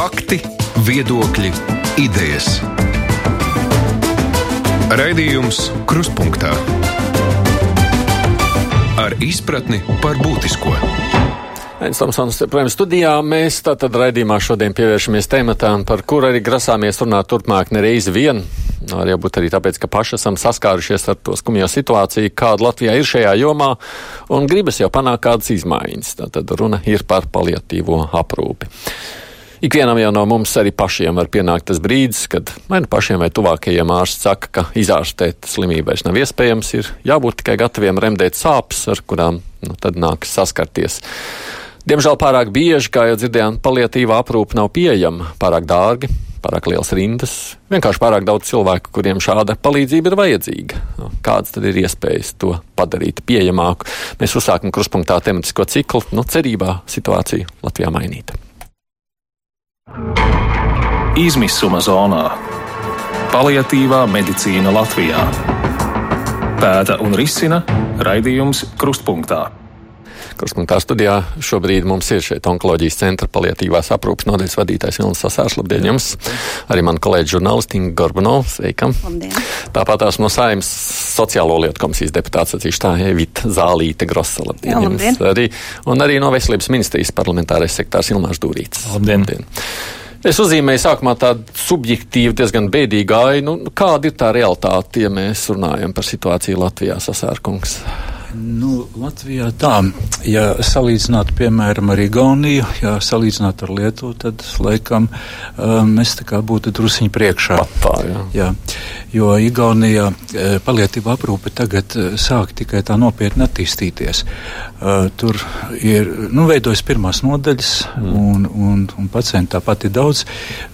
Fakti, viedokļi, idejas. Raidījums Kruspunkta ar izpratni par būtisko. Ains Tomsons, protams, studijā mēs tātad raidījumā šodien pievēršamies tematam, par kur arī grasāmies runāt turpmāk nereizi vien. Arī būt arī tāpēc, ka paši esam saskārušies ar to skumjo situāciju, kāda Latvijā ir šajā jomā, un gribas jau panākt kādas izmaiņas. Tātad runa ir par paliatīvo aprūpi. Ikvienam jau no mums arī pašiem var pienākt tas brīdis, kad vai nu pašiem vai tuvākajiem ārsts saka, ka izārstēt slimību vairs nav iespējams, ir jābūt tikai gataviem remdēt sāpes, ar kurām nu, tad nāks saskarties. Diemžēl pārāk bieži, kā jau dzirdējām, paliatīva aprūpe nav pieejama, pārāk dārgi, pārāk liels rindas, vienkārši pārāk daudz cilvēku, kuriem šāda palīdzība ir vajadzīga. Nu, kādas tad ir iespējas to padarīt pieejamāku? Mēs uzsākam kruspunktā tematisko ciklu, nu, cerībā situāciju Latvijā mainīt. Izmisuma zonā - paliatīvā medicīna Latvijā. Pēta un risina raidījums Krustpunktā. Krustpunktā studijā šobrīd mums ir šeit onkoloģijas centra paliatīvās aprūpas nodaļas vadītājs Vilnis Sasārs. Labdien jums! Arī man kolēģi žurnālisti Inga Gorbanova. Sveika! Labdien! Tāpat tās no Saimnes sociālo lietu komisijas deputāts atzīst tā Evita Zālīte Grosa. Labdien! Jā, labdien. Jums Arī, un arī no Veselības ministrijas parlamentārais sektārs Ilmārs Dūrīts. Labdien. labdien. Es uzzīmēju sākumā tādu subjektīvu, diezgan bēdīgu ainu. Nu, kāda ir tā realitāte, ja mēs runājam par situāciju Latvijā, Sasārkungs? Nu, Latvijā tā, ja salīdzinātu, piemēram, ar Igauniju, ja salīdzinātu ar Lietuvu, tad laikam uh, mēs tā kā būtu drusiņi priekšā. Tā, jā. Jā, jo Igaunijā e, palietība aprūpe tagad e, sāk tikai tā nopietni attīstīties. Uh, tur ir, nu, veidojas pirmās nodaļas, mm. un, un, un pacienti tāpat ir daudz.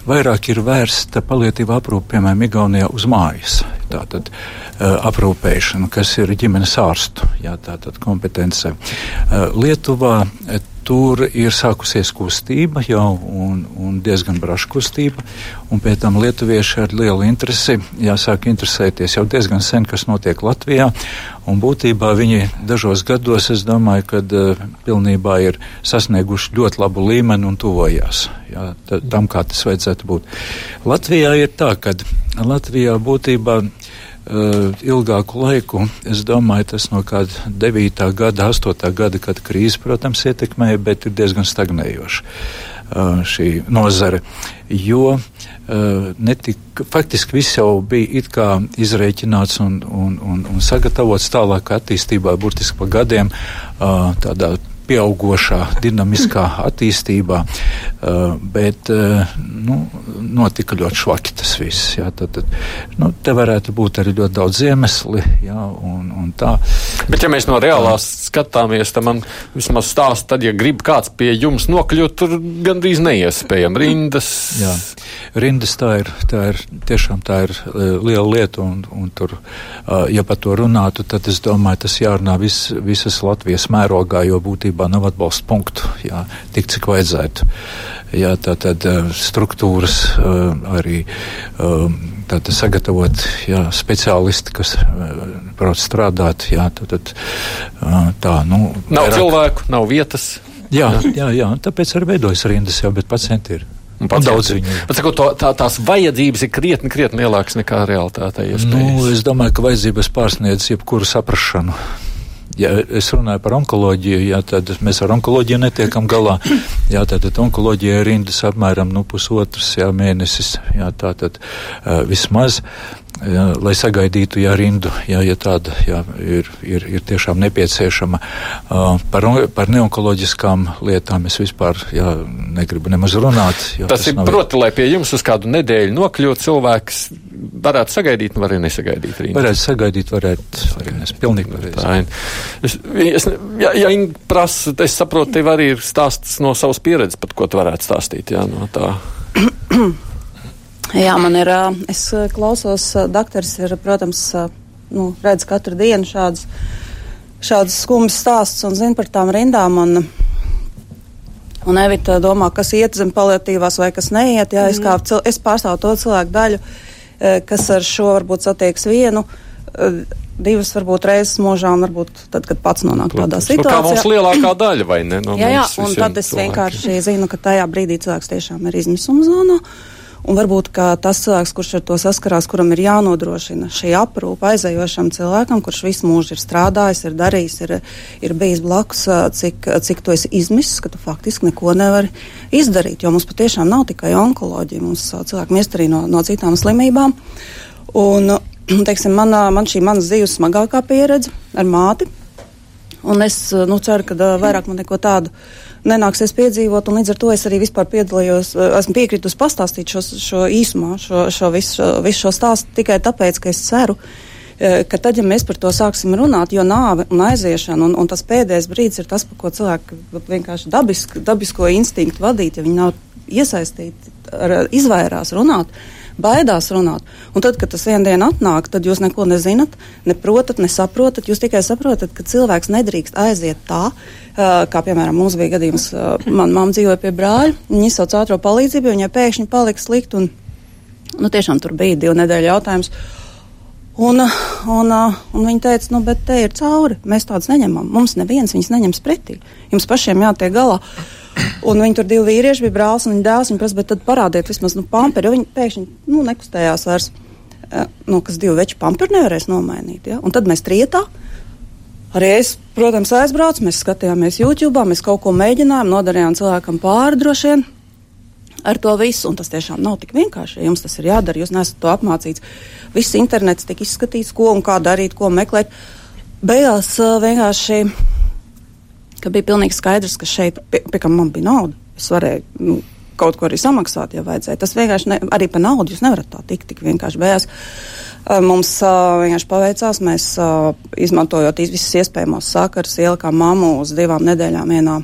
Vairāk ir vērsta palietība aprūpe, piemēram, Igaunijā uz mājas. Tātad uh, aprūpēšana, kas ir ģimenes ārstu, jā, tātad kompetence. Uh, Lietuvā uh, tur ir sākusies kustība jau un, un diezgan braša kustība, un pēc tam lietuvieši ar lielu interesi jāsāk interesēties jau diezgan sen, kas notiek Latvijā, un būtībā viņi dažos gados, es domāju, kad uh, pilnībā ir sasnieguši ļoti labu līmeni un tuvojās jā, ta- tam, kā tas vajadzētu būt. Latvijā ir tā, ka Latvijā būtībā Uh, ilgāku laiku. Es domāju, tas no kāda 9. gada, 8. gada, kad krīze, protams, ietekmēja, bet ir diezgan stagnējoša uh, šī nozare. Jo uh, netika, faktiski viss jau bija it kā izrēķināts un, un, un, un sagatavots tālāk attīstībā, burtiski pa gadiem tādā pieaugošā, dinamiskā attīstībā, uh, bet uh, nu, notika ļoti švaki tas viss. Jā, tad, tad, nu, te varētu būt arī ļoti daudz iemesli, jā, un, un tā. Bet, ja mēs no reālās skatāmies, tad man vismaz stāsta, tad, ja grib kāds pie jums nokļūt, tur gandrīz neiespējami rindas. Jā. Rindas tā ir, tā ir tiešām tā ir uh, liela lieta, un, un tur, ja par to runātu, tad es domāju, tas jārunā vis, visas Latvijas mērogā, jo būtībā nav atbalsta punktu, jā, tik cik vajadzētu. Jā, tā tad uh, struktūras uh, arī um, tātad sagatavot jā, speciālisti, kas prot strādāt, jā, tad, tad, uh, tā, nu. Nav vairāk- cilvēku, nav vietas. Jā, jā, jā, tāpēc arī veidojas rindas jau, bet pacienti ir. Un pacienti. daudz viņu. Bet, sakot, to, tā, tās vajadzības ir krietni, krietni lielākas nekā realitātē. Nu, es domāju, ka vajadzības pārsniedz jebkuru saprašanu. Ja es runāju par onkoloģiju, jā, tad mēs ar onkoloģiju netiekam galā. Jā, tātad onkoloģija ir rindas apmēram nu, pusotras jā, mēnesis, jā, tātad uh, vismaz. Jā, lai sagaidītu jā, rindu, jā, ja tāda jā, ir, ir, ir tiešām nepieciešama. Uh, par, par neonkoloģiskām lietām es vispār jā, negribu nemaz runāt. jo Tas ir nav- proti, lai pie jums uz kādu nedēļu nokļūtu cilvēks, varētu sagaidīt, un var arī nesagaidīt rindu. Varētu sagaidīt, varētu arī nes pilnīgi pareizi. Es, es, ja, ja Inga prasa, es saprotu, tev arī ir stāsts no savas pieredzes, pat ko tu varētu stāstīt. Jā, no tā. Jā, man ir, es klausos, doktors ir, protams, nu, redz katru dienu šādas, šādas skumjas stāsts un zina par tām rindām. Un, un Evita domā, kas iet zem paliatīvās vai kas neiet. Jā, es, kā, cil- es pārstāvu to cilvēku daļu, kas ar šo varbūt satieks vienu. Divas varbūt reizes mūžā, un varbūt tad, kad pats nonāk Protams. tādā Nu, kā situācijā. mums lielākā daļa, vai ne? No jā, jā, mums un tad es cilvēkiem. vienkārši zinu, ka tajā brīdī cilvēks tiešām ir izmisuma zonā. Un varbūt tas cilvēks, kurš ar to saskarās, kuram ir jānodrošina šī aprūpa aizējošam cilvēkam, kurš visu mūžu ir strādājis, ir darījis, ir, ir bijis blakus, cik, cik tu esi izmisis, ka tu faktiski neko nevari izdarīt. Jo mums patiešām nav tikai onkoloģija, mums cilvēki miest arī no, no citām slimībām. Un, teiksim, manā, man šī manas dzīves smagākā pieredze ar māti. Un es nu, ceru, ka vairāk man neko tādu nenāksies piedzīvot, un līdz ar to es arī vispār piedalījos, ā, esmu piekritus pastāstīt šo, šo īsumā, šo, šo visu, šo, visu šo stāstu tikai tāpēc, ka es ceru, ā, ka tad, ja mēs par to sāksim runāt, jo nāve un aiziešana, un, un tas pēdējais brīdis ir tas, par ko cilvēki vienkārši dabisk, dabisko instinktu vadīt, ja viņi nav iesaistīti, ar, izvairās runāt baidās runāt. Un tad, kad tas vienā dienā atnāk, tad jūs neko nezināt, neprotat, nesaprotat. Jūs tikai saprotat, ka cilvēks nedrīkst aiziet tā, uh, kā piemēram mums bija gadījums. Uh, man mamma dzīvoja pie brāļa, viņa izsauc ātrā palīdzību, viņai pēkšņi palika slikti. Un, nu, tiešām tur bija divu nedēļu jautājums. Un, un, un viņi teica, nu, bet te ir cauri. Mēs tādus neņemam. Mums neviens viņus neņems pretī. Jums pašiem jātiek galā. Un viņi tur divi vīrieši bija brālis un viņa dēls. Viņi prasa, bet tad parādiet vismaz nu, pamperi, jo viņi pēkšņi nu, nekustējās vairs. Eh, Nu, kas divi veči pamperi nevarēs nomainīt. Ja? Un tad mēs trietā. Arī es, protams, aizbraucu, mēs skatījāmies YouTube, mēs kaut ko mēģinājām, nodarījām cilvēkam pāri droši vien ar to visu. Un tas tiešām nav tik vienkārši. Jums tas ir jādara, jūs neesat to apmācīts. Viss internets tika izskatīts, ko un kā darīt, ko meklēt. Beigās uh, vienkārši ka bija pilnīgi skaidrs, ka šeit, pie, pie kam man bija nauda, es varēju nu, kaut ko arī samaksāt, ja vajadzēja. Tas vienkārši ne, arī par naudu jūs nevarat tā tikt tik vienkārši beigās. Mums uh, vienkārši paveicās, mēs uh, izmantojot iz- visas iespējamos sakarus, ielikām mammu uz divām nedēļām vienā,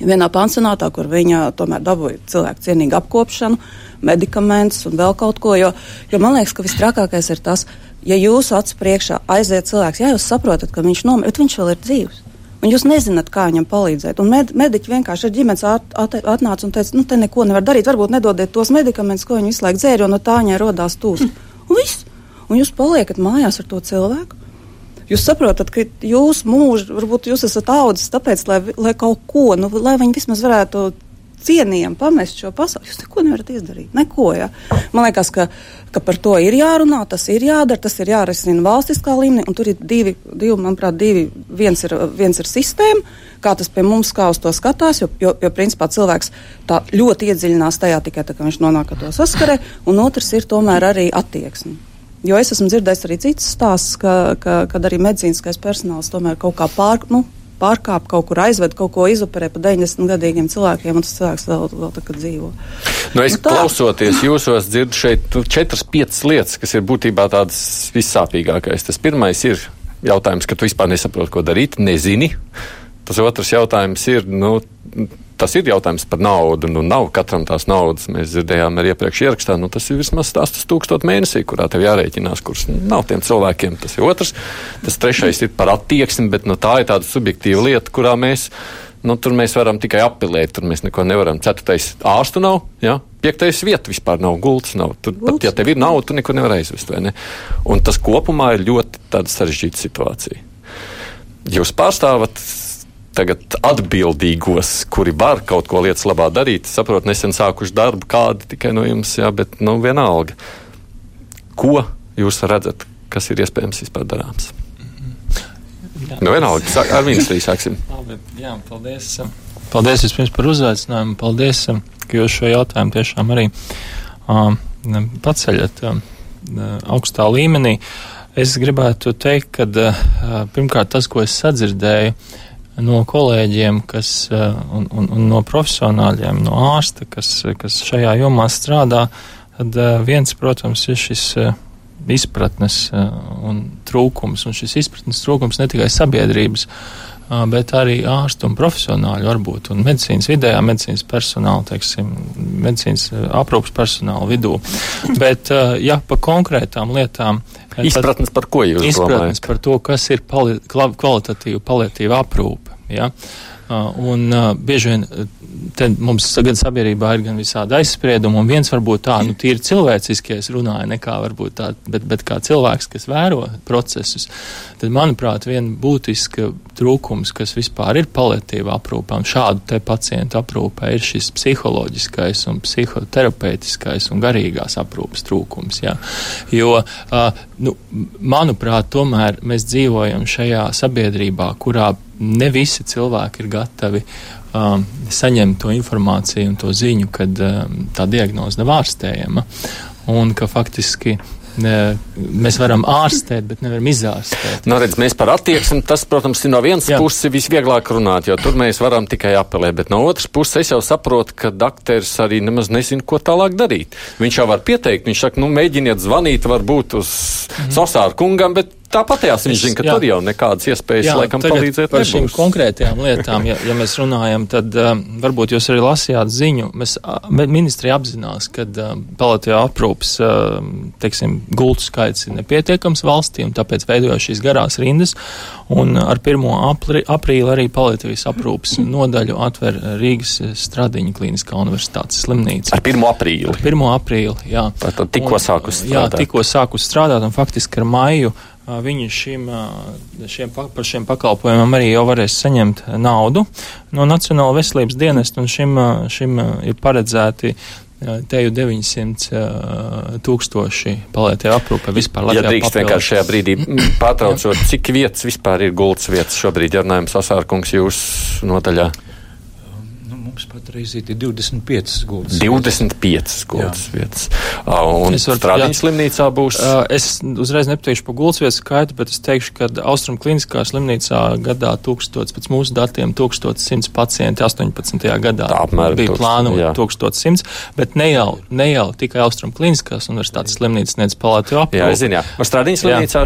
vienā pansionātā, kur viņa tomēr dabūja cilvēku cienīgu apkopšanu, medikamentus un vēl kaut ko. Jo, jo man liekas, ka visstrakākais ir tas, ja jūsu acu priekšā aiziet cilvēks, ja jūs saprotat, ka viņš nomira, bet viņš vēl ir dzīves. Un jūs nezināt, kā viņam palīdzēt. Un med, mediķi vienkārši ar ģimenes at, at, atnāca un teica, nu, te neko nevar darīt. Varbūt nedodiet tos medikamentus, ko viņi visu laiku dzēra, jo no tā viņai rodās tūs. Un viss. Un jūs paliekat mājās ar to cilvēku. Jūs saprotat, ka jūs mūžu, varbūt jūs esat audzis tāpēc, lai, lai kaut ko, nu, lai viņi vismaz varētu cienījami pamest šo pasauli. Jūs neko nevarat izdarīt. Neko, ja? Man liekas, ka, ka par to ir jārunā, tas ir jādara, tas ir jārisina valstiskā līmenī. Tur ir divi, divi manuprāt, divi. Viens ir, viens ir sistēma, kā tas pie mums kā uz to skatās, jo, jo, jo principā cilvēks tā ļoti iedziļinās tajā tikai tā, ka viņš nonāk ar to saskarē, un otrs ir tomēr arī attieksme. Jo es esmu dzirdējis arī citas stāstus, ka, ka, kad arī medicīniskais personāls tomēr kaut kā pār, nu, pārkāp kaut kur aizved, kaut ko izoperē pa 90 gadīgiem cilvēkiem, un tas cilvēks vēl, vēl tā kā dzīvo. Nu, es Nu tā. klausoties jūsos, dzirdu šeit četras, piecas lietas, kas ir būtībā tādas vissāpīgākais. Tas pirmais ir jautājums, ka tu vispār nesaproti, ko darīt, nezini. Tas otrs jautājums ir, nu, tas ir jautājums par naudu. Nu, nav katram tās naudas. Mēs dzirdējām arī iepriekš ierakstā, nu, tas ir vismaz 8000 mēnesī, kurā tev jārēķinās, kurš nav tiem cilvēkiem. Tas ir otrs. Tas trešais ir par attieksmi, bet nu, tā ir tāda subjektīva lieta, kurā mēs. Nu, tur mēs varam tikai apelēt, tur mēs neko nevaram. Ceturtais ārstu nav, ja? piektais vieta vispār nav, gultas nav. Tur pat, ja tev ir nauda, tu neko nevar aizvest. vai Ne? Un tas kopumā ir ļoti sarežģīta situācija. Jūs pārstāvat tagad atbildīgos, kuri var kaut ko lietas labā darīt. Saprotu, nesen sākuši darbu, kādi tikai no jums, jā, bet nu, vienalga. Ko jūs redzat, kas ir iespējams vispār darāms? Jā. Nu, vienalga, sāk- ar ministriju sāksim. Labi, jā, paldies. Paldies vispirms par uzaicinājumu. Paldies, ka jūs šo jautājumu tiešām arī um, paceļat um, augstā līmenī. Es gribētu teikt, ka uh, pirmkārt tas, ko es sadzirdēju no kolēģiem kas, uh, un, un, un no profesionāļiem, no ārsta, kas, kas šajā jomā strādā, tad uh, viens, protams, ir šis uh, izpratnes un trūkums, un šis izpratnes trūkums ne tikai sabiedrības, bet arī ārstu un profesionāļu varbūt, un medicīnas vidējā medicīnas personāla, teiksim, medicīnas aprūpas personāla vidū. Bet, ja pa konkrētām lietām. Uh, Izpratnes par ko jūs Izpratnes domājat? par to, kas ir pali, kvalitatīva paliatīva aprūpe. Ja? Un bieži vien te mums gan sabiedrībā ir gan visādi aizspriedumi, un viens varbūt tā, nu, tīri cilvēciski, es runāju, nekā varbūt tā, bet, bet kā cilvēks, kas vēro procesus, tad, manuprāt, viena būtiska trūkums, kas vispār ir paliatīva aprūpā, un šādu te pacientu aprūpē, ir šis psiholoģiskais un psihoterapeitiskais un garīgās aprūpas trūkums, jā. Jo, uh, nu, manuprāt, tomēr mēs dzīvojam šajā sabiedrībā, kurā ne visi cilvēki ir gatavi um, saņemt to informāciju un to ziņu, kad um, tā diagnoze nav ārstējama. Un ka faktiski mēs varam ārstēt, bet nevaram izārstēt. Nu, redz, mēs par attieksmi, tas, protams, ir no vienas Jā. puses visvieglāk runāt, jo tur mēs varam tikai apelēt, bet no otras puses es jau saprotu, ka dakteris arī nemaz nezina, ko tālāk darīt. Viņš jau var pieteikt, viņš saka, nu, mēģiniet zvanīt varbūt uz mm. Sosāru kungam, bet Tāpatās viņš zina, ka jā. tur jau nekādas iespējas, jā, laikam, palīdzēt par nebūs. šīm konkrētajām lietām, ja, ja mēs runājam, tad um, varbūt jūs arī lasījāt ziņu. Mēs, ministrija apzinās, ka um, palatīvā aprūpas, um, teiksim, gultu skaits ir nepietiekams valstī, un tāpēc veidojas šīs garās rindas, un ar 1. Apri, aprīli arī palatīvas aprūpas nodaļu atver Rīgas Stradiņa Kliniskā universitātes slimnīca. Ar 1. aprīli? Ar 1. aprīli, jā. Tātad tikko sākus strādāt. Jā, tikko sākus strādāt, un faktiski ar maiju viņi šim, šiem, par šiem pakalpojumiem arī jau varēs saņemt naudu no Nacionāla veselības dienesta, un šim, šim ir paredzēti te jau 900 tūkstoši palētie aprūpe vispār Latvijā. Ja drīkst vienkārši šajā brīdī pārtraucot, cik vietas vispār ir gultas vietas šobrīd, ja runājam sasārkungs jūsu nodaļā? Mums patreiz ir 25 gultas. 25 gultas vietas. Un Stradiņas slimnīcā būs? Es uzreiz nepateikšu par gultas vietas skaitu, bet es teikšu, ka Austrum kliniskā slimnīcā gadā 1000, pēc mūsu datiem 1100 pacienti 18. gadā. Tā apmēram bija plānota 1100, bet ne jau, ne jau tikai Austrum kliniskās universitātes slimnīcas nedz palātu aprūpi. Jā, es zinu, jā. Ar Stradiņas slimnīcā?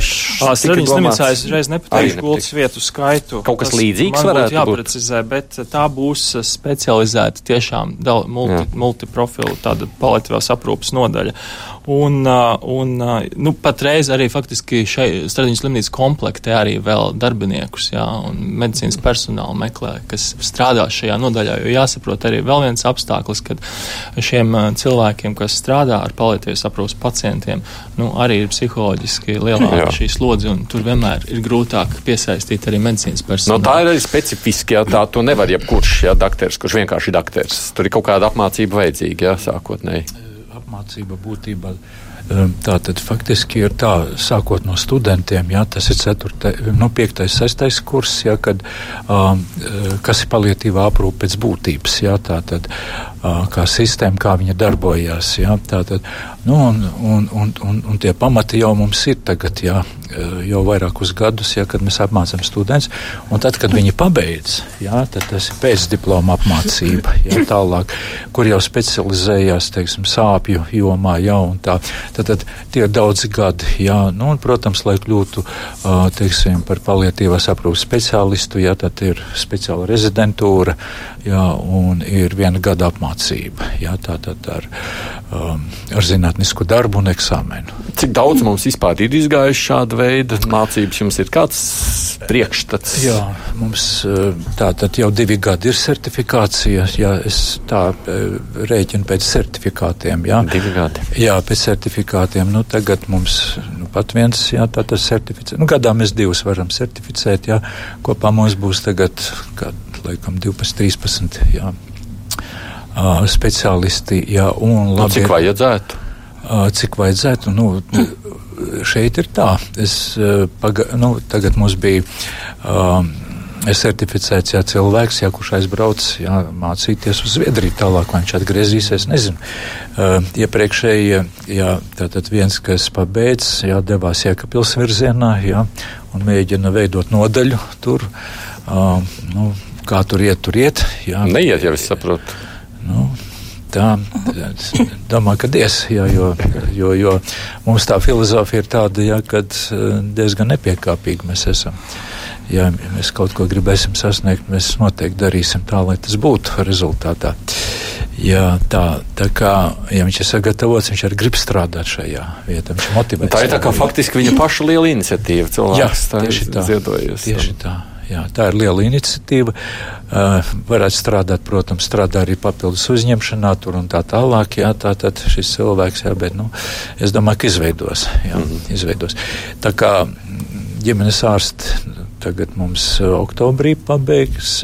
Stradiņas slimnīcā es uzreiz nepateikšu gultas vietu skaitu. Kaut kas līdzīgs varētu būt. Jāprecizē, bet tā būs speciāli specializēta tiešām multi, multiprofilu tāda paliatīvās aprūpas nodaļa. Un, un nu, patreiz arī faktiski šai Stradiņas slimnīcas komplektē arī vēl darbiniekus, jā, un medicīnas personālu meklē, kas strādā šajā nodaļā, jo jāsaprot arī vēl viens apstākļus, kad šiem cilvēkiem, kas strādā ar paliatīvas aprūpas pacientiem, nu, arī ir psiholoģiski lielāka šī slodze, un tur vienmēr ir grūtāk piesaistīt arī medicīnas personālu. No, tā ir arī specifiski, jā, tā to nevar jebkurš, jā, dakteris, kurš vienkārši ir dakteris. Tur ir kaut kāda apmācība vajadzīga, jā, sākotnēji apmācība būtībā. Ehm, tā tad faktiski ir tā, sākot no studentiem, jā, tas ir 4, no 5, 6 kurs, jā, kad, um, kas ir palietīvā aprūpe pēc būtības, jā, tā tad, uh, kā sistēma, kā viņa darbojās, jā, tā tad, nu, un, un, un, un, un tie pamati jau mums ir tagad, jā, jau vairākus gadus, ja, kad mēs apmācām studentus. Un tad, kad viņi pabeidz, ja, tad tas ir pēcdiploma apmācība, ja, tālāk, kur jau specializējās teiksim, sāpju jomā. Ja, tā, tad, tad tie ir daudzi gadi. Ja, nu, un, protams, lai kļūtu teiksim, par paliatīvās aprūpas speciālistu, ja, tad ir speciāla rezidentūra ja, un ir viena gada apmācība. Ja, tā tad ar, um, ar zinātnisku darbu un eksāmenu. Cik daudz mums vispār ir izgājuši šāda veida mācības? Jums ir kāds priekšstats? Jā, mums tā tad jau divi gadi ir certifikācija. Jā, es tā rēķinu pēc certifikātiem. Jā, divi gadi. Jā, pēc certifikātiem. Nu, tagad mums nu, pat viens, jā, tā tas certificē. Nu, gadā mēs divus varam certificēt, jā. Kopā mums būs tagad, kā, laikam, 12, 13, jā. Uh, speciālisti, jā, un labi. Nu, cik vajadzētu? Uh, cik vajadzētu? Nu, šeit ir tā. Es, eh, paga, nu, tagad mums bija. Um, Es certificēts jā, cilvēks, jā, kurš aizbrauc jā, mācīties uz Zviedriju. Tālāk viņš atgriezīsies. Nezinu. Uh, iepriekšēji jā, tātad viens, kas pabeidz, jā, devās Jēkabils virzienā jā, un mēģina veidot nodaļu tur. Uh, nu, kā tur iet, tur iet. Jā. Neiet jau, es saprotu. Nu, Tā, es domāju, ka diez, jā, jo, jo, jo mums tā filozofija ir tāda, jā, kad eh, diezgan nepiekāpīgi mēs esam. Ja mēs kaut ko gribēsim sasniegt, mēs noteikti darīsim tā, lai tas būtu rezultātā. Jā, tā, tā kā ja viņš ir sagatavots, viņš arī grib strādāt šajā vietā. Viņš ir motivēts. Tā ir tā kā faktiski viņa paša liela iniciatīva. Cilvēks, jā, tieši tā. Ziedojies. Tieši tā. Jā, tā ir liela iniciatīva. Uh, varētu strādāt, protams, strādā arī papildus uzņemšanā tur un tā tālāk. Jā, tā tad šis cilvēks, jā, bet, nu, es domāju, ka izveidos. Jā, mm. izveidos. Tā kā ģimenes ārsti tagad mums oktobrī pabeigs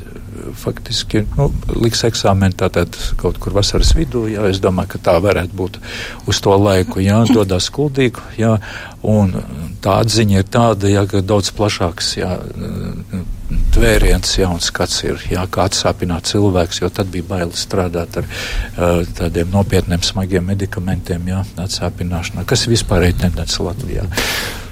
faktiski nu, liks eksāmenu tātad kaut kur vasaras vidū. Jā, es domāju, ka tā varētu būt uz to laiku. Jā, dodas skuldīgi. Jā, un tā atziņa ir tāda, jā, ka daudz plašāks jā, tvēriens, jā, un skats ir, jā, kā atsāpināt cilvēks, jo tad bija baili strādāt ar uh, tādiem nopietniem, smagiem medikamentiem, jā, atsāpināšanā, kas vispār ir tendence Latvijā.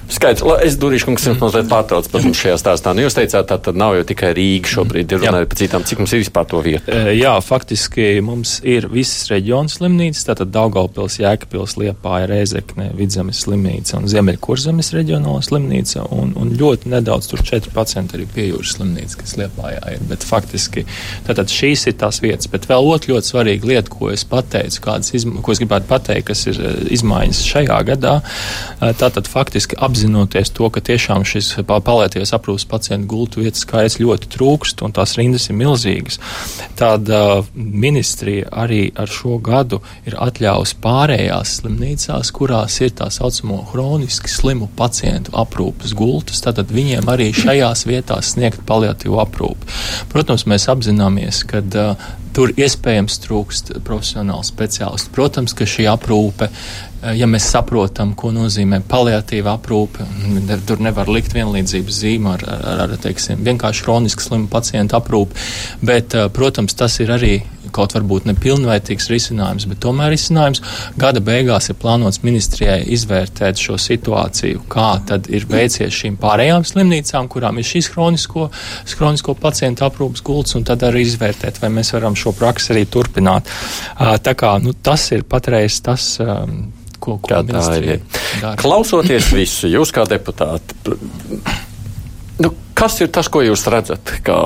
Skaidrs, es Durīšu kungs jums mazliet pārtrauc par mums šajā stāstā. Nu, jūs teicāt, tā tad nav jau tikai Rīga šobrīd, ir runājot par citām, cik mums ir vispār to vietu. Jā, faktiski mums ir visas reģiona slimnīcas, tātad Daugaupils, Jēkabils, Liepāja, Reizekne, Vidzemes slimnīca un Ziemeļkurzemes reģionāla slimnīca, un, un ļoti nedaudz tur 4% arī piejūras slimnīca, kas Liepājā ir, bet faktiski tātad šīs ir tās vietas, bet vēl otra ļoti svarīga lieta, ko es pateicu, kādas, ko es gribētu pateikt, kas ir izmaiņas šajā gadā, tātad faktiski ap apzinoties to, ka tiešām šis palēties aprūpas pacientu gultu vietas skaits ļoti trūkst un tās rindas ir milzīgas, tad uh, ministrija arī ar šo gadu ir atļaujusi pārējās slimnīcās, kurās ir tā saucamo hroniski slimu pacientu aprūpas gultas, tad viņiem arī šajās vietās sniegt paliatīvu aprūpi. Protams, mēs apzināmies, ka uh, tur iespējams trūkst profesionālu speciālistu. Protams, ka šī aprūpe ja mēs saprotam, ko nozīmē paliatīva aprūpe, tur nevar likt vienlīdzības zīmu ar, ar, ar teiksim, vienkārši hroniski slimu pacientu aprūpi, bet, eh, protams, tas ir arī kaut varbūt nepilnvērtīgs risinājums, bet tomēr risinājums. Gada beigās ir plānots ministrijai izvērtēt šo situāciju, kā tad ir veicies šīm pārējām slimnīcām, kurām ir šīs hronisko, hronisko pacientu aprūpas gults, un tad arī izvērtēt, vai mēs varam šo praksi arī turpināt. Tā kā nu, tas ir patreiz tas ko, ko tā ir. Dara. Klausoties visu, jūs kā deputāti, nu, kas ir tas, ko jūs redzat, kā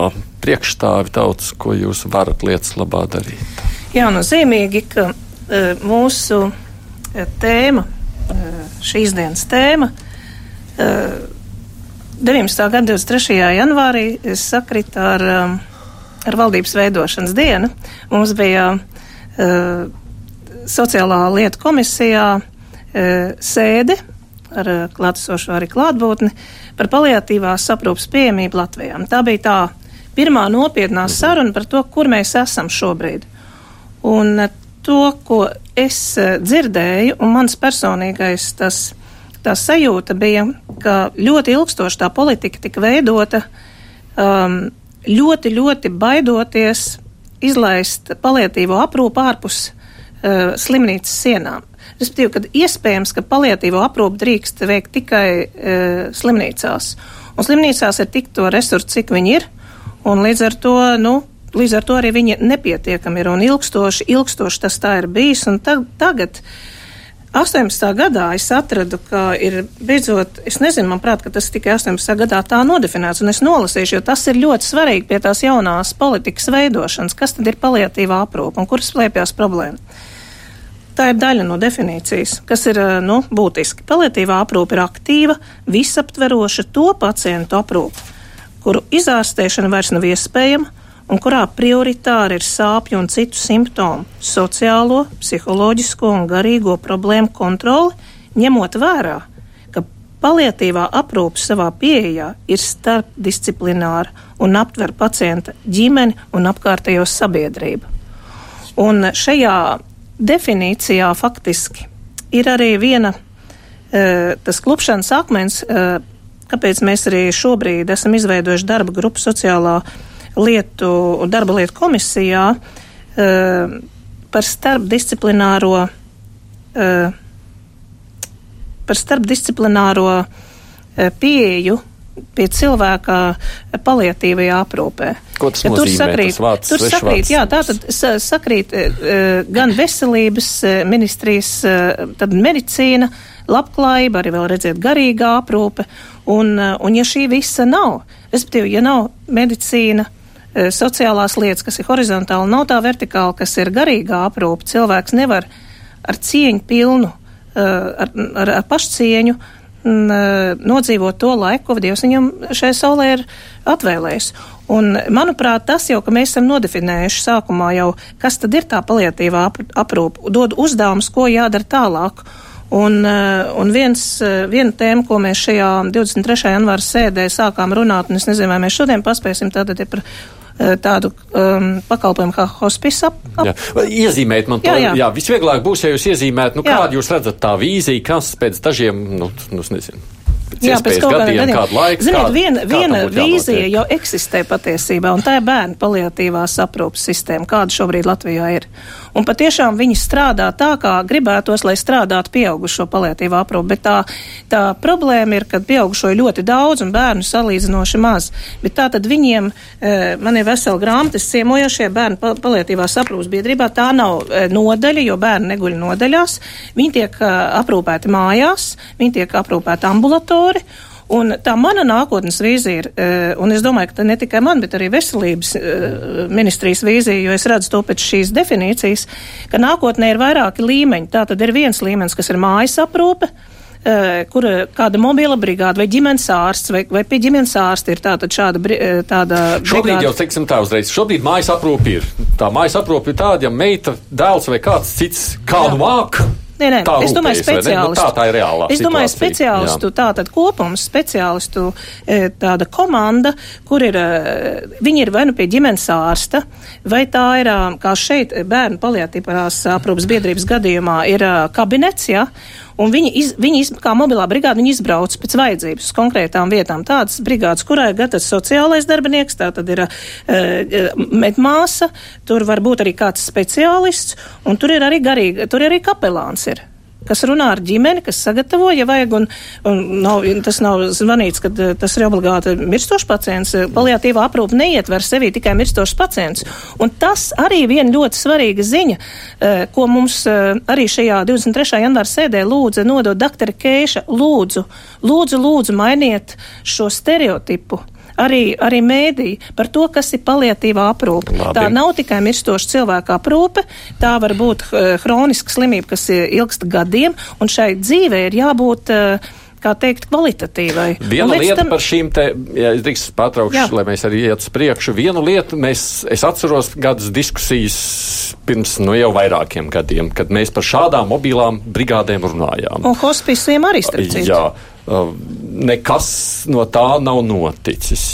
priekšstāvi tautas, ko jūs varat lietas labā darīt? Jā, nozīmīgi, ka uh, mūsu uh, tēma, uh, šīs dienas tēma, uh, 19. gada 23. janvārī sakrita ar, ar valdības veidošanas dienu. Mums bija uh, sociālā lieta komisijā sēde ar e, klātesošo arī klātbūtni par paliatīvās aprūpas pieejamību Latvijā. Tā bija tā pirmā nopietnā mhm. saruna par to, kur mēs esam šobrīd. Un e, to, ko es dzirdēju, un mans personīgais tas, tā sajūta bija, ka ļoti ilgstoši tā politika tika veidota um, ļoti, ļoti baidoties izlaist palietīvo aprūpu ārpus uh, slimnīcas sienām. Respektīvi, kad iespējams, ka paliatīvo aprūpu drīkst veikt tikai uh, slimnīcās. Un slimnīcās ir tik to resursu, cik viņi ir, un līdz ar to, nu, līdz ar to arī viņi nepietiekami ir un ilgstoši, ilgstoši tas tā ir bijis. Un ta, tagad, 18. gadā es atradu, ka ir beidzot, es nezinu, man prāt, ka tas tikai 18. gadā tā nodefinēts, un es nolasīšu, jo tas ir ļoti svarīgi pie tās jaunās politikas veidošanas, kas tad ir paliatīvā aprūpa un kur slēpjas problēma tā ir daļa no definīcijas, kas ir nu, būtiski. Palietīvā aprūpe ir aktīva, visaptveroša to pacientu aprūpe, kuru izārstēšana vairs nav iespējama un kurā prioritāri ir sāpju un citu simptomu, sociālo, psiholoģisko un garīgo problēmu kontroli, ņemot vērā, ka palietīvā aprūpe savā pieejā ir starpdisciplināra un aptver pacienta ģimeni un apkārtējo sabiedrību. Un šajā definīcijā faktiski ir arī viena, e, tas klupšanas akmens, e, kāpēc mēs arī šobrīd esam izveidojuši darba grupu sociālā lietu un darba lietu komisijā e, par starpdisciplināro, par starpdisciplināro pieeju pie cilvēka palietīvajā aprūpē. Ko tas ja nozīmē? Tur sakrīt, tas vārds, tur sakrīt jā, tā tad sakrīt gan veselības ministrijas, tad medicīna, labklājība, arī vēl redziet garīgā aprūpe, un, un ja šī visa nav, respektīvi, ja nav medicīna, sociālās lietas, kas ir horizontāli, nav tā vertikāla, kas ir garīgā aprūpe, cilvēks nevar ar cieņu pilnu, ar, ar, ar pašcieņu mm, nodzīvot to laiku, ko Dievs viņam šai saulē ir atvēlējis. Un, manuprāt, tas jau, ka mēs esam nodefinējuši sākumā jau, kas tad ir tā paliatīvā aprūpa, dod uzdevumus, ko jādara tālāk. Un, un viens, viena tēma, ko mēs šajā 23. janvāra sēdē sākām runāt, un es nezinu, vai mēs šodien paspēsim, tātad ir par tādu um, pakalpojumu kā hospice ap. Jā. Iezīmēt man to, jā, jā. jā visvieglāk būs, ja jūs iezīmētu, nu, jā. kādu jūs redzat tā vīzija, kas pēc dažiem, nu, nu nezinu Jā, pēc kaut gadiem, gadiem. kādu laiku. Ziniet, kādu, viena, viena vīzija jau eksistē patiesībā, un tā ir bērnu paliatīvās aprūpas sistēma, kāda šobrīd Latvijā ir. Un patiešām viņi strādā tā, kā gribētos, lai strādātu pieaugušo paliatīvā aprūpa, bet tā, tā problēma ir, ka pieaugušo ir ļoti daudz un bērnu salīdzinoši maz. Bet tā tad viņiem, e, man ir vesela grāmatas ciemojošie bērnu paliatīvās aprūpas biedrībā, tā nav e, nodaļa, jo bērni neguļ nodaļās. Viņi tiek e, aprūpēti mājās, viņi tiek aprūpēti ambulatori. Un tā mana nākotnes vīzija ir, eh, un es domāju, ka ne tikai man, bet arī veselības eh, ministrijas vīzija, jo es redzu to pēc šīs definīcijas, ka nākotnē ir vairāki līmeņi. Tā tad ir viens līmenis, kas ir mājas aprūpe, eh, kur kāda mobila brigāda vai ģimenes ārsts vai, vai pie ģimenes ārsta ir tāda šāda tāda. Šobrīd brigāda. jau, teiksim tā uzreiz, šobrīd mājas aprūpe ir. Tā mājas aprūpe ir tāda, ja meita, dēls vai kāds cits kādu māku Nē, nē, tā es domāju, speciālistu. Nu, tā, tā ir reālā. Es domāju, speciālistu, tā tad kopums, speciālistu e, tāda komanda, kur ir, e, viņi ir vai nu pie ģimenes ārsta, vai tā ir, kā šeit bērnu paliatīvās aprūpas biedrības gadījumā, ir kabinets, ja, un viņi, iz, viņi iz, kā mobilā brigāda, viņi izbrauc pēc vajadzības uz konkrētām vietām. Tādas brigādes, kurā ir gatavs sociālais darbinieks, tā tad ir uh, medmāsa, tur var būt arī kāds speciālists, un tur ir arī garīgi, tur ir arī kapelāns ir kas runā ar ģimeni, kas sagatavo, ja vajag, un, un nav, tas nav zvanīts, ka eh, tas ir obligāti mirstošs pacients. Paliatīvā aprūpa neietver sevī tikai mirstošs pacients. Un tas arī viena ļoti svarīga ziņa, eh, ko mums eh, arī šajā 23. janvāra sēdē lūdza nodot doktora Keiša. Lūdzu, lūdzu, lūdzu, mainiet šo stereotipu arī, arī mēdī par to, kas ir paliatīvā aprūpe. Labi. Tā nav tikai mirstoša cilvēka aprūpe, tā var būt uh, hroniska slimība, kas ilgst gadiem, un šai dzīvē ir jābūt. Uh, kā teikt, kvalitatīvai. Viena lieta tam... par šīm te, ja es drīkst patraukšu, Jā. lai mēs arī iet uz priekšu. Vienu lietu mēs, es atceros gadus diskusijas pirms, nu, jau vairākiem gadiem, kad mēs par šādām mobilām brigādēm runājām. Un hospiciem arī starpcīt. Uh, nekas no tā nav noticis.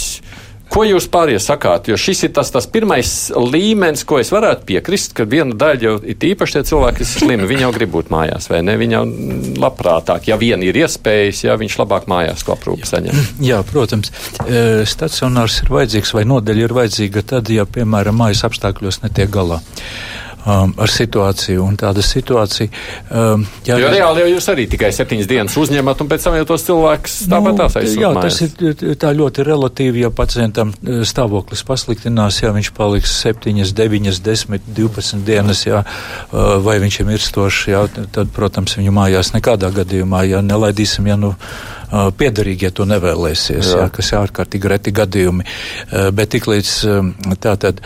Ko jūs pārējie sakāt? Jo šis ir tas, tas pirmais līmenis, ko es varētu piekrist, ka viena daļa jau ir īpaši tie cilvēki, kas ir slimi. Viņi jau grib būt mājās, vai ne? Viņi jau labprātāk, ja vien ir iespējas, ja viņš labāk mājās to aprūpi saņem. Jā, protams. E, stacionārs ir vajadzīgs vai nodeļa ir vajadzīga tad, ja, piemēram, mājas apstākļos netiek galā um, ar situāciju. Un tāda situācija. Um, jā, jo reāli jau jūs arī tikai septiņas dienas uzņemat, un pēc tam jau tos cilvēkus tāpat nu, aizsūtāt. Jā, tas ir tā ļoti relatīvi, ja pacientam uh, stāvoklis pasliktinās, ja viņš paliks septiņas, deviņas, desmit, divpadsmit dienas, jā, uh, vai viņš ir mirstošs, jā, tad, protams, viņu mājās nekādā gadījumā, ja nelaidīsim, ja nu piederīgie to nevēlēsies, jā. Jā, kas ir ārkārtīgi reti gadījumi. Bet tiklīdz tā tad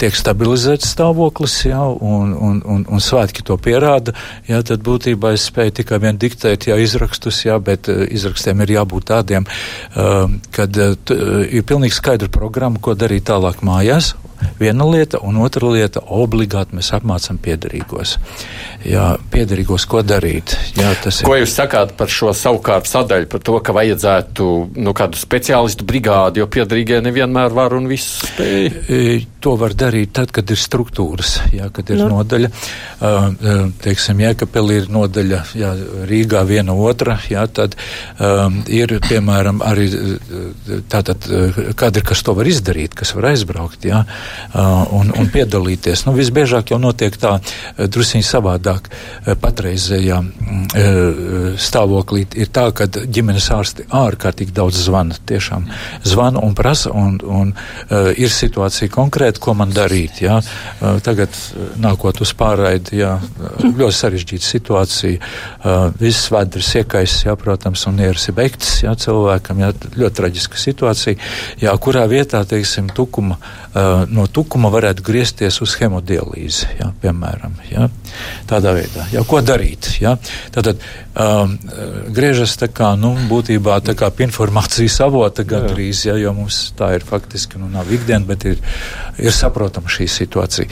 tiek stabilizēts stāvoklis, jā, un, un, un, un svētki to pierāda, jā, tad būtībā es spēju tikai vien diktēt, jā, izrakstus, jā, bet izrakstiem ir jābūt tādiem, kad ir pilnīgi skaidra programma, ko darīt tālāk mājās, Viena lieta, un otra lieta - obligāti mēs apmācām piedarīgos. Jā, piedarīgos, ko darīt. Jā, ko ir. jūs sakāt par šo savukārt sadaļu, par to, ka vajadzētu nu, kādu speciālistu brigādi, jo piedarīgie nevienmēr var un viss spēj? E, to var darīt tad, kad ir struktūras, jā, kad ir nu. nodaļa. Uh, teiksim, Jēkabeli ir nodaļa jā, Rīgā viena otra, jā, tad um, ir, piemēram, arī tātad kadri, kas to var izdarīt, kas var aizbraukt. Jā. Uh, un, un piedalīties. Nu, visbiežāk jau notiek tā uh, drusiņi savādāk. Uh, patreizējā mm, stāvoklī ir tā, ka ģimenes ārsti ārkārtīgi daudz zvana. Tiešām zvana un prasa, un, un ir situācija konkrēta, ko man darīt. Jā. Tagad nākot uz pārraidi, jā, ļoti sarežģīta situācija. Viss vēders iekaisis, jā, protams, un ieras ir beigts, jā, cilvēkam, jā, ļoti traģiska situācija, jā, kurā vietā, teiksim, tukuma no tukuma varētu griezties uz hemodialīzi, jā, piemēram. Jā. Tādā veidā, jau ko darīt. Ja? Tātad um, griežas tā kā, nu, būtībā tā kā informācijas avota gandrīz, ja, jo mums tā ir faktiski, nu, nav ikdiena, bet ir, ir saprotama šī situācija.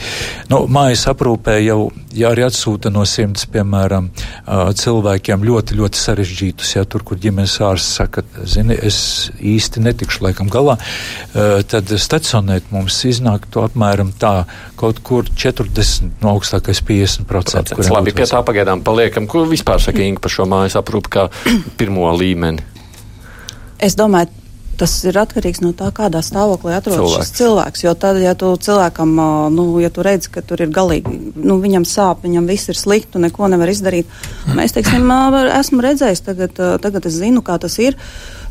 Nu, mājas aprūpē jau, ja arī atsūta no simts, piemēram, uh, cilvēkiem ļoti, ļoti sarežģītus, ja tur, kur ģimenes ārsts saka, zini, es īsti netikšu laikam galā, uh, tad stacionēt mums iznāk to apmēram tā kaut kur 40, no augstākais 50%. Procents. Labi, pie tā pagaidām paliekam. Ko vispār saka Inga par šo mājas aprūpu kā pirmo līmeni? Es domāju, tas ir atkarīgs no tā, kādā stāvoklī atrodas cilvēks. šis cilvēks. Jo tad, ja tu cilvēkam, nu, ja tu redzi, ka tur ir galīgi, nu, viņam sāp, viņam viss ir slikti, tu neko nevar izdarīt. Mēs, teiksim, esmu redzējis, tagad, tagad es zinu, kā tas ir.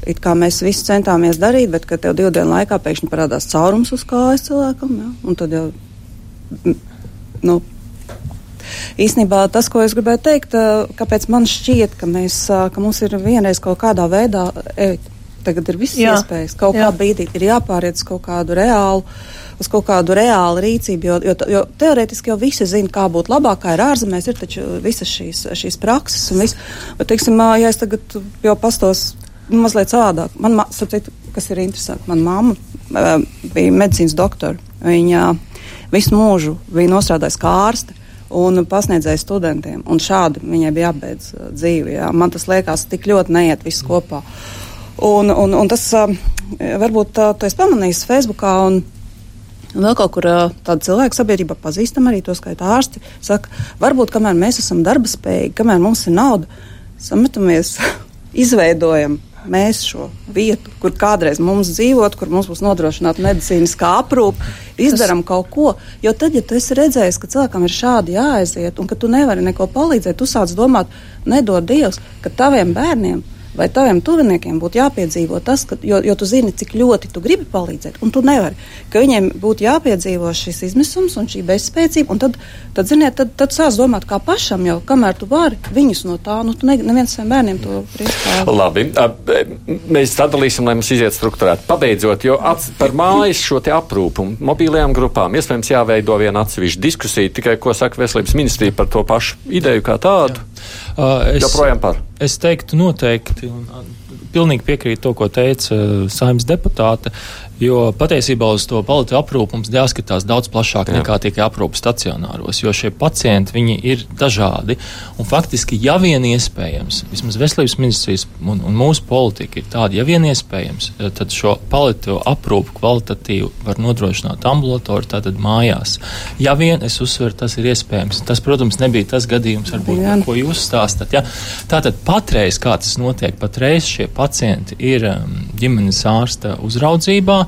It kā mēs visi centāmies darīt, bet kad tev divu dienu laikā pēkšņi parādās caurums uz kājas cilvēkam, ja, un tad jau, nu, īstenībā tas, ko es gribēju teikt, kāpēc man šķiet, ka, mēs, ka mums ir vienreiz kaut kādā veidā, e, tagad ir visas Jā. iespējas, kaut Jā. kā brīdī ir jāpāriet uz kaut kādu reālu uz kaut kādu reālu rīcību, jo, jo, jo teorētiski jau visi zina, kā būt labāk, kā ir ārzemēs, ir taču visas šīs, šīs prakses un viss. Bet, teiksim, ja es tagad jau pastos mazliet savādāk, man, sapcīt, kas ir interesanti, man mamma bija medicīnas doktora, viņa visu mūžu bija nostrādājusi kā ārste un pasniedzēja studentiem. Un šādi viņai bija jābeidz uh, dzīve. Jā. Man tas liekas tik ļoti neiet viss kopā. Un, un, un tas uh, varbūt uh, tu esi pamanījis Facebookā. Un, Un vēl kaut kur tāda cilvēka sabiedrība pazīstam arī to skaitā ārsti. Saka, varbūt kamēr mēs esam darba spējīgi, kamēr mums ir nauda, sametamies, izveidojam mēs šo vietu, kur kādreiz mums dzīvot, kur mums būs nodrošināta medicīniskā aprūpe, izdarām kaut ko. Jo tad, ja tu esi redzējis, ka cilvēkam ir šādi jāaiziet un ka tu nevari neko palīdzēt, tu sāc domāt, nedod Dievs, ka taviem bērniem vai taviem tuviniekiem būtu jāpiedzīvo tas, ka, jo, jo tu zini, cik ļoti tu gribi palīdzēt, un tu nevari. Ka viņiem būtu jāpiedzīvo šis izmisums un šī bezspēcība, un tad, tad ziniet, tad, tad sāc domāt kā pašam jau, kamēr tu vari viņus no tā, nu tu ne, neviens saviem bērniem to priekšā. Labi, mēs sadalīsim, lai mums iziet struktūrēt. Pabeidzot, jo ats, par mājas šo te aprūpu mobīlajām grupām iespējams jāveido viena atsevišķa diskusija, tikai ko saka veselības ministrija par to pašu ideju kā tādu. Jā. Uh, es, Joprojām par. Es teiktu noteikti, un pilnīgi piekrītu to, ko teica uh, saimnes deputāte. Jo patiesībā uz to palīdzību aprūpu mums jāskatās daudz plašāk Jā. nekā tikai aprūpas stacionāros, jo šie pacienti ir dažādi. Un faktiski, ja vien iespējams, vismaz veselības ministrijas un, un mūsu politika ir tāda, ja vien iespējams, eh, tad šo palīdzību aprūpu kvalitatīvu var nodrošināt ambulatori, tātad mājās. Ja vien es uzsveru, tas ir iespējams. Tas, protams, nebija tas gadījums, varbūt, Jā. ko jūs stāstat. Ja? Tātad patreiz, kā tas notiek, patreiz šie pacienti ir um, ģimenes ārsta uzraudzībā.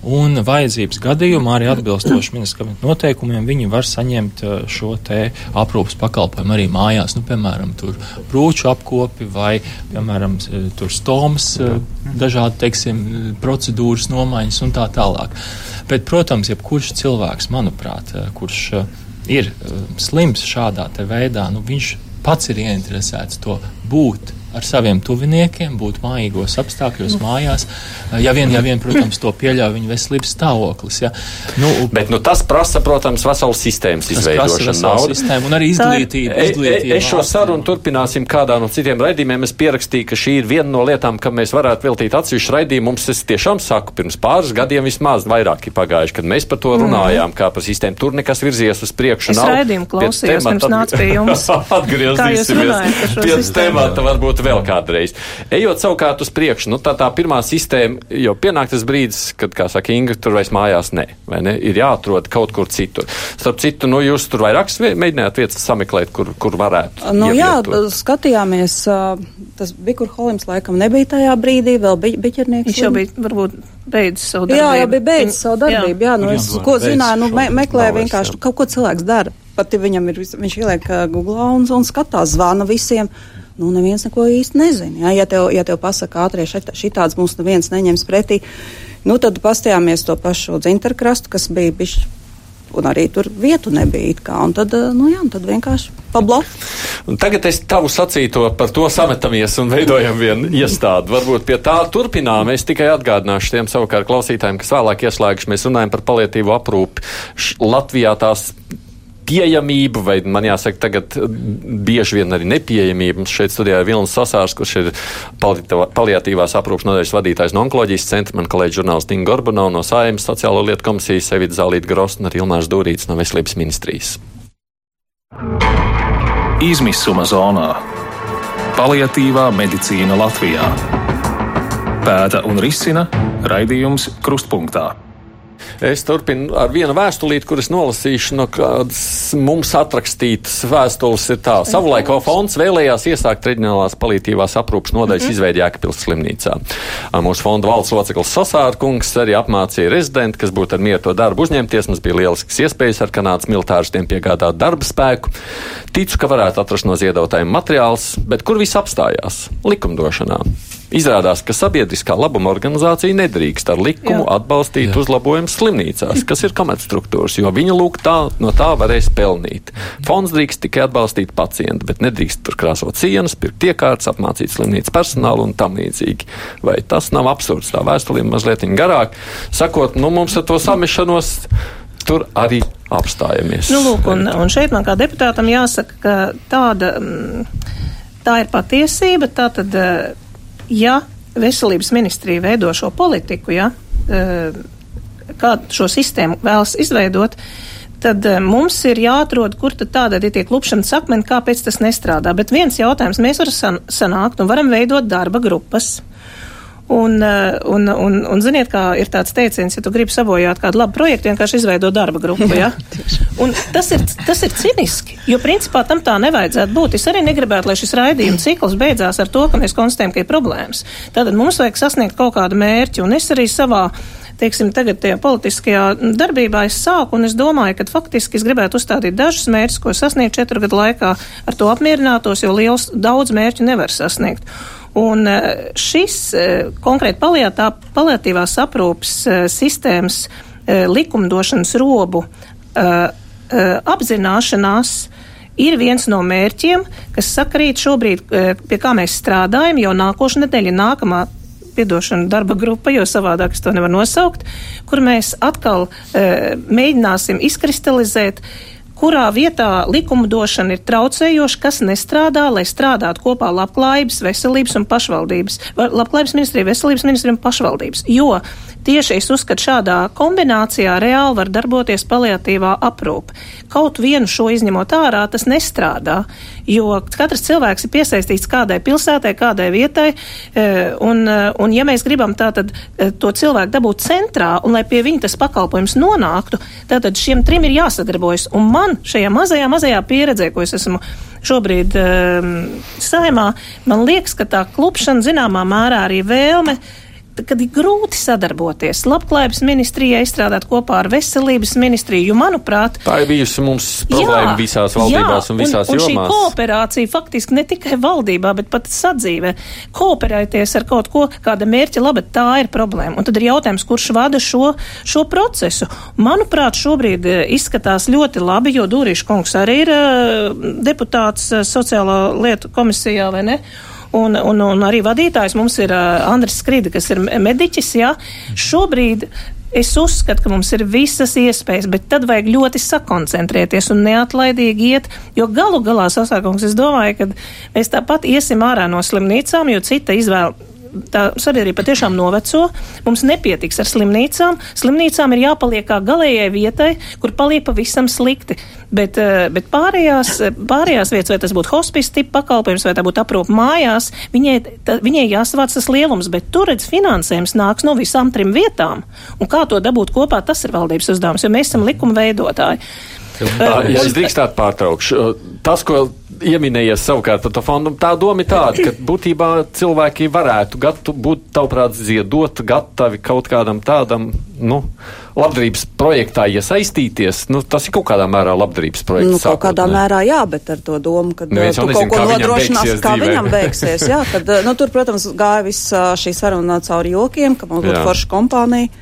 Un vajadzības gadījumā arī atbilstoši ministra noteikumiem viņi var saņemt uh, šo te aprūpas pakalpojumu arī mājās. Nu, piemēram, tur brūču apkopi vai, piemēram, tur stomas, uh, dažādi, teiksim, procedūras nomaiņas un tā tālāk. Bet, protams, jebkurš cilvēks, manuprāt, kurš ir slims šādā veidā, nu, viņš pats ir ieinteresēts to būt ar saviem tuviniekiem, būt mājīgos apstākļos, nu. mājās. Ja vien, ja vien, protams, to pieļauj viņa veselības stāvoklis. Ja. Nu, Bet nu, tas prasa, protams, veselu sistēmas izveidošanu. Sistēmu un arī izglītību. E, izglītību e, es šo sarunu turpināsim kādā no citiem raidījumiem. Es pierakstīju, ka šī ir viena no lietām, kam mēs varētu veltīt atsevišķu raidījumu. Mums es tiešām saku, pirms pāris gadiem vismaz vairāk ir pagājuši, kad mēs par to mhm. runājām, mm. kā par sistēmu. Tur nekas virzies uz priekšu. Es raidījumu klausījos, pirms nāc pie jums. Atgriezīsimies pie temata varbūt varbūt vēl kādreiz. Ejot savukārt uz priekšu, nu, tā, tā pirmā sistēma, jo pienāk tas brīdis, kad, kā saka Inga, tur vairs mājās ne, vai ne, ir jāatrod kaut kur citur. Starp citu, nu, jūs tur vairākas mēģinājāt vietas sameklēt, kur, kur varētu. Nu, jā, skatījāmies, tas Bikur Holims laikam nebija tajā brīdī, vēl bija biķernieks. Viņš jau bija, varbūt, beidzis savu darbību. Jā, jau bija beidzis savu darbību, jā, jā nu, es, ko zināju, nu, me, meklēju vienkārši, kaut ko cilvēks dara. Pat ja viņam ir, viņš ieliek Google un, un skatās, zvana visiem nu, neviens neko īsti nezina. Ja, ja, tev, ja tev pasaka ātrie šitāds mums neviens neņems pretī, nu, tad pastījāmies to pašu dzinterkrastu, kas bija bišķi. Un arī tur vietu nebija. Kā, un tad, nu, jā, tad vienkārši pabloķēt. Tagad es tavu sacīto par to sametamies un veidojam vienu iestādi. Varbūt pie tā turpinām. Es tikai atgādināšu tiem savukārt klausītājiem, kas vēlāk ieslēguši. Mēs runājam par palietīvu aprūpi. Latvijā tās pieejamību, vai man jāsaka, tagad bieži vien arī nepieejamību. Mums šeit studijā ir Vilnis Sasārs, kurš ir paliatīvās aprūpas nodaļas vadītājs no onkoloģijas centra, man kolēģi žurnālisti Inga Gorbanov no Saimas sociālo lietu komisijas, Evita Zālīta Grosta un arī Ilmārs Dūrīts no Veselības ministrijas. Izmisuma zonā - paliatīvā medicīna Latvijā. Pēta un risina raidījums Krustpunktā. Es turpinu ar vienu vēstulīti, kuras nolasīšu no kādas mums atrakstītas vēstules. Ir tā, savulaik fonds vēlējās iesākt reģionālās palīdzīvās aprūpas nodaļas mm -hmm. izveidi Jēkabils slimnīcā. Mūsu fonda valsts loceklis Sasārkungs arī apmācīja rezidenti, kas būtu ar mieru to darbu uzņemties. Mums bija lielisks iespējas ar Kanādas militāristiem piegādāt darba spēku. Ticu, ka varētu atrast no ziedotājiem materiāls, bet kur viss apstājās? Likumdošanā. Izrādās, ka sabiedriskā labuma organizācija nedrīkst ar likumu Jā. atbalstīt Jā. uzlabojumus slimnīcās, kas ir komercstruktūras, jo viņa lūk tā, no tā varēs pelnīt. Fonds drīkst tikai atbalstīt pacientu, bet nedrīkst tur krāsot sienas, pirkt iekārtas, apmācīt slimnīcas personālu un tam līdzīgi. Vai tas nav absurds? Tā vēstulība mazliet garāk. Sakot, nu mums ar to samešanos tur arī apstājamies. Nu, lūk, un, un šeit man kā deputātam jāsaka, ka tāda, mm, tā ir patiesība. Tātad, ja veselības ministrija veido šo politiku, ja, e, kā šo sistēmu vēlas izveidot, tad e, mums ir jāatrod, kur tad tāda ir tie klupšanas akmeni, kāpēc tas nestrādā. Bet viens jautājums, mēs varam sanākt un varam veidot darba grupas Un, eh, un, un, un ziniet, kā ir tāds teiciens, ja tu gribi sabojāt kādu labu projektu, vienkārši izveido darba grupu. Ja? Un tas ir, tas ir ciniski, jo principā tam tā nevajadzētu būt. Es arī negribētu, lai šis raidījuma cikls beidzās ar to, ka mēs konstatējam, ka ir problēmas. Tātad mums vajag sasniegt kaut kādu mērķi, un es arī savā teiksim, tagad tajā politiskajā darbībā es sāku, un es domāju, ka faktiski es gribētu uzstādīt dažus mērķus, ko sasniegt četru gadu laikā, ar to apmierinātos, jo liels daudz mērķu nevar sasniegt. Un eh, šis eh, konkrēti paliatīvās aprūpas eh, sistēmas likumdošanas robu apzināšanās ir viens no mērķiem, kas sakrīt šobrīd, pie kā mēs strādājam, jau nākošu nedēļu nākamā piedošana darba grupa, jo savādāk es to nevaru nosaukt, kur mēs atkal e, mēģināsim izkristalizēt kurā vietā likumdošana ir traucējoša, kas nestrādā, lai strādātu kopā labklājības, veselības un pašvaldības, labklājības ministrija, veselības ministrija un pašvaldības. Jo tieši es uzskatu, šādā kombinācijā reāli var darboties paliatīvā aprūpe. Kaut vienu šo izņemot ārā, tas nestrādā, jo katrs cilvēks ir piesaistīts kādai pilsētai, kādai vietai, e, un, e, un ja mēs gribam tātad e, to cilvēku dabūt centrā, un lai pie viņa tas pakalpojums nonāktu, tātad šiem trim ir jāsadarbojas. Un man šajā mazajā, mazajā pieredzē, ko es esmu šobrīd um, saimā, man liekas, ka tā klupšana zināmā mērā arī vēlme kad ir grūti sadarboties. Labklājības ministrijai izstrādāt kopā ar veselības ministriju, jo, manuprāt, tā ir bijusi mums problēma jā, visās valdībās jā, un visās un, jomās. Un šī kooperācija faktiski ne tikai valdībā, bet pat sadzīvē. Kooperēties ar kaut ko, kāda mērķa laba, tā ir problēma. Un tad ir jautājums, kurš vada šo, šo procesu. Manuprāt, šobrīd eh, izskatās ļoti labi, jo Dūrīša kungs arī ir uh, deputāts uh, sociālā lietu komisijā, vai ne? Un, un, un arī vadītājs mums ir uh, Andris Skrida, kas ir mediķis. Jā. Šobrīd Es uzskatu, ka mums ir visas iespējas, bet tad vajag ļoti sakoncentrēties un neatlaidīgi iet, jo galu galā sasākums es domāju, ka mēs tāpat iesim ārā no slimnīcām, jo cita izvēle tā sabiedrība patiešām noveco. Mums nepietiks ar slimnīcām. Slimnīcām ir jāpaliek kā galējai vietai, kur paliek pavisam slikti. Bet, eh, bet pārējās, pārējās vietas, vai tas būtu hospice tipa pakalpojums, vai tā būtu aprūpa mājās, viņai, tā, viņai jāsavāc tas lielums, bet tur redz finansējums nāks no visām trim vietām. Un kā to dabūt kopā, tas ir valdības uzdevums, jo mēs esam likuma veidotāji. Ja es drīkstētu pārtraukšu. Tas, ko ieminējies savukārt par to fondu. Tā doma ir tāda, ka būtībā cilvēki varētu gatu, būt, tavuprāt, ziedot, gatavi kaut kādam tādam, nu, labdarības projektā iesaistīties. Nu, tas ir kaut kādā mērā labdarības projekts. Nu, kaut kādā ne? mērā jā, bet ar to domu, ka nu, tu nezinu, kaut ko nodrošinās, kā dzīvē. viņam beigsies. Jā, tad, nu, tur, protams, gāja viss šī saruna cauri jokiem, ka mums būtu forša kompānija.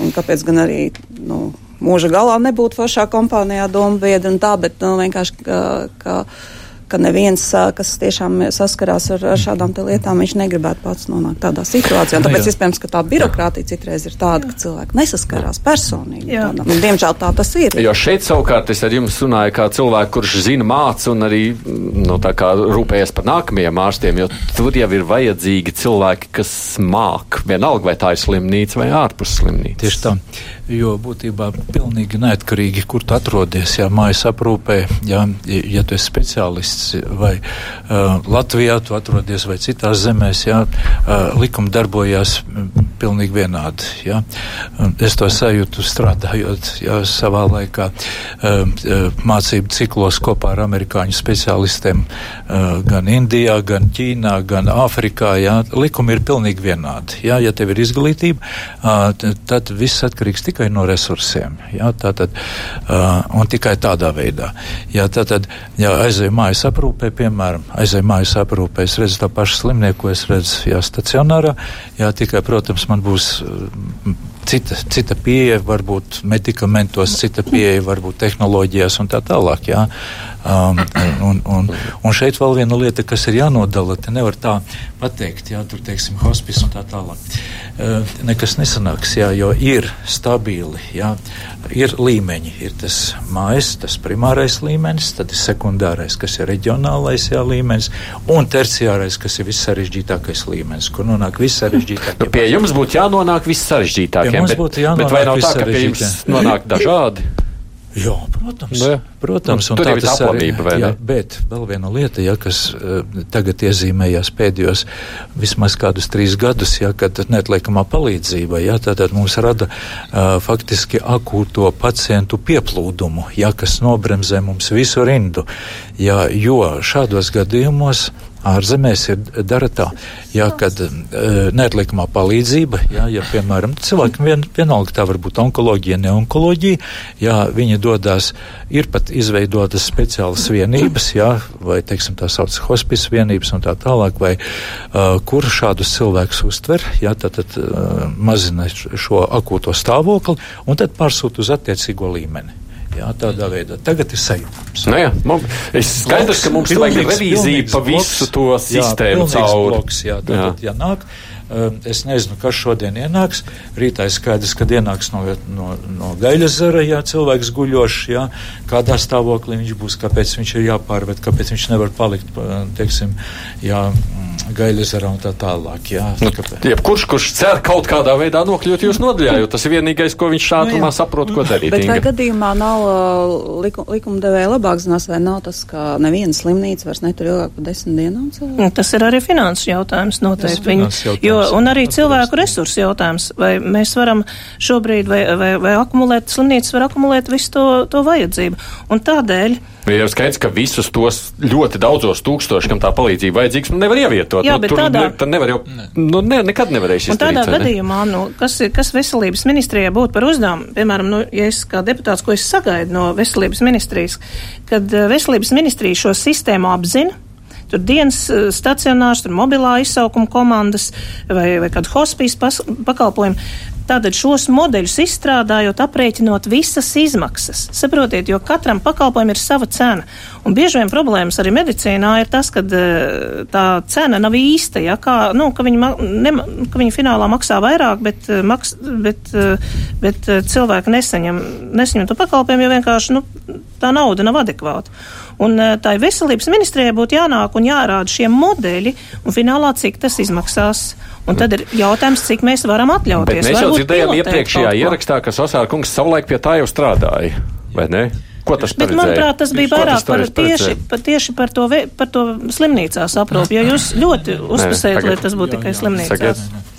Un kāpēc gan arī, nu, mūža galā nebūtu foršā kompānijā doma biedra un tā, bet, nu, vienkārši, ka, ka ka neviens, kas tiešām saskarās ar, ar šādām te lietām, viņš negribētu pats nonākt tādā situācijā. Un tāpēc, iespējams, ka tā birokrātija citreiz ir tāda, ka cilvēki nesaskarās personīgi. Un, diemžēl tā tas ir. Jo šeit savukārt es ar jums runāju kā cilvēku, kurš zina mācu un arī nu, tā kā rūpējas par nākamajiem ārstiem, jo tur jau ir vajadzīgi cilvēki, kas māk, vienalga vai tā ir slimnīca vai ārpus slimnīcas. Tieši tā. Jo būtībā pilnīgi neatkarīgi, kur tu atrodies, ja mājas aprūpē, ja, ja tu esi speciālists vai uh, Latvijā tu atrodies vai citās zemēs, ja, uh, likumi darbojās pilnīgi vienādi. Ja. Es to sajūtu strādājot ja, savā laikā uh, mācību ciklos kopā ar amerikāņu speciālistiem uh, gan Indijā, gan Ķīnā, gan Āfrikā. Ja. Likumi ir pilnīgi vienādi. Ja, ja tev ir izglītība, uh, tad viss atkarīgs tikai no resursiem. Ja, tātad, uh, un tikai tādā veidā. Ja, tātad, ja aizēju mājas aprūpē, piemēram, aizēju mājas aprūpē, es redzu to pašu slimnieku, es redzu, jā, stacionārā, jā, tikai, protams, man būs uh, cita, cita pieeja, varbūt medikamentos, cita pieeja, varbūt tehnoloģijās un tā tālāk. Jā. Um, un, un, un šeit vēl viena lieta, kas ir jānodala, te nevar tā pateikt, jā, tur, teiksim, hospis un tā tālāk. Uh, nekas nesanāks, jā, jo ir stabili, jā, ir līmeņi, ir tas mājas, tas primārais līmenis, tad ir sekundārais, kas ir reģionālais jā, līmenis, un terciārais, kas ir vissarežģītākais līmenis, kur nonāk vissarežģītākie. Nu, pie jums būtu jānonāk viss Pie sarežģītākie. mums bet, bet vai nav tā, ka pie jums nonāk dažādi? Jā, protams. Nu, jā. protams Nu, tur jau ir tā vai jā, ne? Bet vēl viena lieta, ja, kas uh, tagad iezīmējās pēdējos vismaz kādus trīs gadus, ja, kad neatliekamā palīdzība, ja, tātad mums rada uh, faktiski akūto pacientu pieplūdumu, ja, kas nobremzē mums visu rindu. Ja, jo šādos gadījumos ārzemēs ir dara tā, ja, kad uh, neatliekamā palīdzība, ja, ja piemēram, cilvēkam vien, vienalga tā var būt onkoloģija, ne onkoloģija, ja viņi dodas, ir pat izveidotas speciālas vienības, ja, vai, teiksim, tā sauc hospis vienības un tā tālāk, vai uh, kur šādus cilvēkus uztver, ja, tad, tad uh, mazina šo akūto stāvokli un tad pārsūt uz attiecīgo līmeni. Jā, tādā veidā. Tagad ir sajūta. Nu, jā, mums, es skaidrs, ka mums ir vajag revīzija pa visu to sistēmu cauri. Bloks, jā, tātad, jā. ja nāk, es nezinu, kas šodien ienāks. Rītā ir skaidrs, kad ienāks no, no, no gaļas zara, jā, cilvēks guļošs, jā, kādā stāvoklī viņš būs, kāpēc viņš ir jāpārved, kāpēc viņš nevar palikt, pa- teiksim, jā, mm, gaļas zarā un tā tālāk, jā. Nu, Kāpēc? Jebkurš, kurš cer kaut kādā veidā nokļūt jūsu nodaļā, jo tas ir vienīgais, ko viņš šātrumā saprot, ko darīt. Bet vai gadījumā nav uh, liku, likumdevēja labāk zinās, vai nav tas, ka neviena slimnīca vairs netur ilgāk par desmit dienām cilvēku? Un Tas ir arī finanses jautājums noteikti. Viņi, jo, un arī cilvēku resursu jautājums. Vai mēs varam šobrīd vai, vai, vai akumulēt, slimnīcas var akumulēt visu to, to vajadzību. Un tādēļ Ir jau skaidrs, ka visus tos ļoti daudzos tūkstošus, kam tā palīdzība vajadzīgs, nu nevar ievietot. Jā, nu, bet tur tādā- ne, nevar jau, nu, ne, nekad nevarēs Un tādā izdarīt. ne? gadījumā, nu, kas, ir- kas veselības ministrijai būtu par uzdevumu, piemēram, nu, ja es kā deputāts, ko es sagaidu no veselības ministrijas, kad eh, veselības ministrija šo sistēmu apzina, tur dienas eh, stacionārs, tur mobilā izsaukuma komandas vai, vai kādu hospijas pakalpojumu. Tātad šos modeļus izstrādājot, aprēķinot visas izmaksas. Saprotiet, jo katram pakalpojumam ir sava cena. Un bieži vien problēmas arī medicīnā ir tas, ka tā cena nav īsta, ja, kā, nu, ka, viņi, ne, ka viņi finālā maksā vairāk, bet, eh, maks, bet, eh, bet eh, cilvēki nesaņem, nesaņem to pakalpojumu, jo vienkārši nu, tā nauda nav adekvāta. Un eh, tā veselības ministrijai būtu jānāk un jārāda šie modeļi, un finālā cik tas izmaksās. Un tad ir jautājums, cik mēs varam atļauties. Bet mēs jau dzirdējām iepriekšējā ierakstā, ka Sasāra kungs savulaik pie tā jau strādāja, vai ne? Ko tas Bet, paredzēja? manuprāt, tas bija vairāk par tieši, par, tieši par, to, ve- par to slimnīcās aprūpi, jo jūs ļoti uzpusējat, lai tas būtu tikai slimnīcās. Sakiet.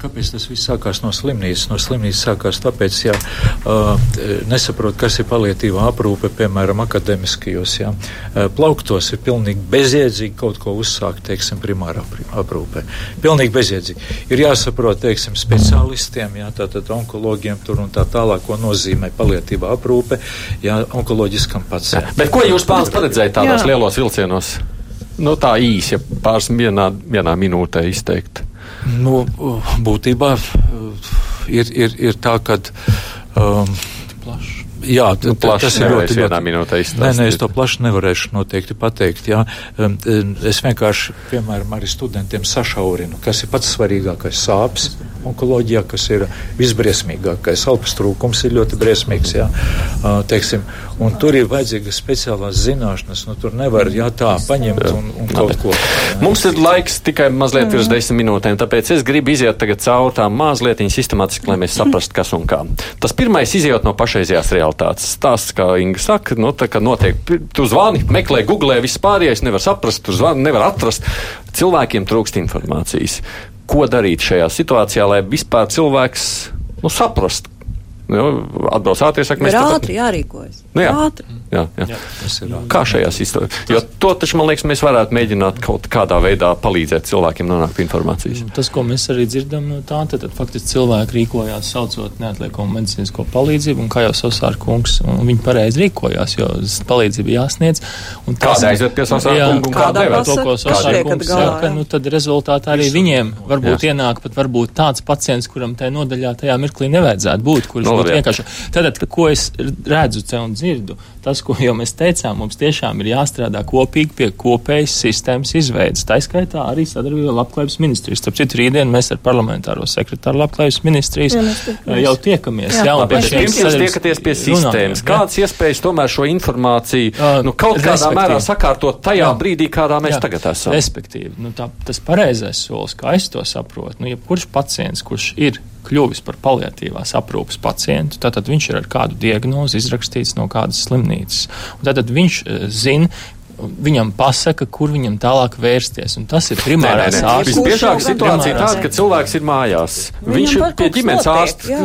Kāpēc tas viss sākās no slimnīcas? No slimnīcas sākās tāpēc, ja uh, nesaprot, kas ir palietīvā aprūpe, piemēram, akademiskajos ja, uh, plauktos, ir pilnīgi bezjēdzīgi kaut ko uzsākt, teiksim, primārā pri- aprūpē. Pilnīgi bezjēdzīgi. Ir jāsaprot, teiksim, speciālistiem, ja, tātad onkologiem tur un tā tālāk, ko nozīmē palietīvā aprūpe, ja, onkoloģiskam pacientam. Bet ko jūs plāns paredzēt tādos Jā. lielos vilcienos? Nu, tā īsi, ja pāris vienā, vienā minūtē izteikt. Nu, būtībā uh, ir, ir, ir tā, ka um, Jā, Nu, plaši tas ir ļoti, vienā minūtē izstāstīt. Nē, nē, es to plaši nevarēšu noteikti pateikt. Jā. Um, um, Es vienkārši, piemēram, arī studentiem sašaurinu, kas ir pats svarīgākais sāpes onkoloģijā, kas ir visbriesmīgākais. Alpas trūkums ir ļoti briesmīgs, jā, teiksim, un tur ir vajadzīgas speciālās zināšanas, nu tur nevar, jā, tā paņemt un, un kaut ko. Jā. Mums ir laiks tikai mazliet virs desmit minūtēm, tāpēc es gribu iziet tagad cauri tām mazliet sistemātiski, lai mēs saprastu, kas un kā. Tas pirmais iziet no pašreizējās realitātes. Stāsts, kā Inga saka, nu, tā kā notiek, tu zvani, meklē, googlē, viss pārējais nevar saprast, tu zvani, nevar atrast. Cilvēkiem trūkst informācijas. Ko darīt šajā situācijā, lai vispār cilvēks nu, saprastu? Nu, atbrauc ātri, saka, Ir mēs tāpat- ātri jārīkojas. Nu, jā. Ātri. Jā, jā. Jā. Ir. Kā šajā sistēmā? Jo to taču, man liekas, mēs varētu mēģināt kaut kādā veidā palīdzēt cilvēkiem nonākt pie informācijas. Tas, ko mēs arī dzirdam no tā, tad, tad faktiski cilvēki rīkojās saucot neatliekumu medicīnisko palīdzību, un kā jau Sosāra kungs, un viņi pareizi rīkojās, jo palīdzība jāsniedz. Kāda aiziet pie Sosāra Jā, kunga un kāda Kādā nevar? to, ko Sosāra kungs saka, jā. nu tad rezultātā arī viņiem varbūt ienāk pat varbūt tāds pacients, kuram tajā nodaļā tajā mirklī nevajadzētu būt, kurš Nu, būtu jā. vienkārši. Tātad, ko es redzu te un dzirdu, tas, ko jau mēs teicām, mums tiešām ir jāstrādā kopīgi pie kopējas sistēmas izveidas. Tā skaitā arī sadarbībā ar Labklājības ministrijas. Starp citu, rītdien mēs ar parlamentāro sekretāru Labklājības ministrijas Jā, mēs tiekamies. jau tiekamies. Jā. Jā, un bet šiem jūs tiekaties pie sistēmas, jā. kādas iespējas tomēr šo informāciju Ā, nu, kaut kādā mērā sakārtot tajā Jā. brīdī, kādā mēs Jā, tagad esam? Respektīvi, nu, tā, tas pareizais solis, kā es to saprotu, nu, jebkurš pacients, kurš ir kļuvis par paliatīvās aprūpes pacientu, tad viņš ir ar kādu diagnozi izrakstīts no kādas slimnīcas. Tātad viņš eh, zina, viņam pasaka, kur viņam tālāk vērsties. Un tas ir primārās nē. ārsts. Visbiežāk situācija tāda, ka cilvēks ir mājās. Viņam Viņš ir pie ģimenes ārsta.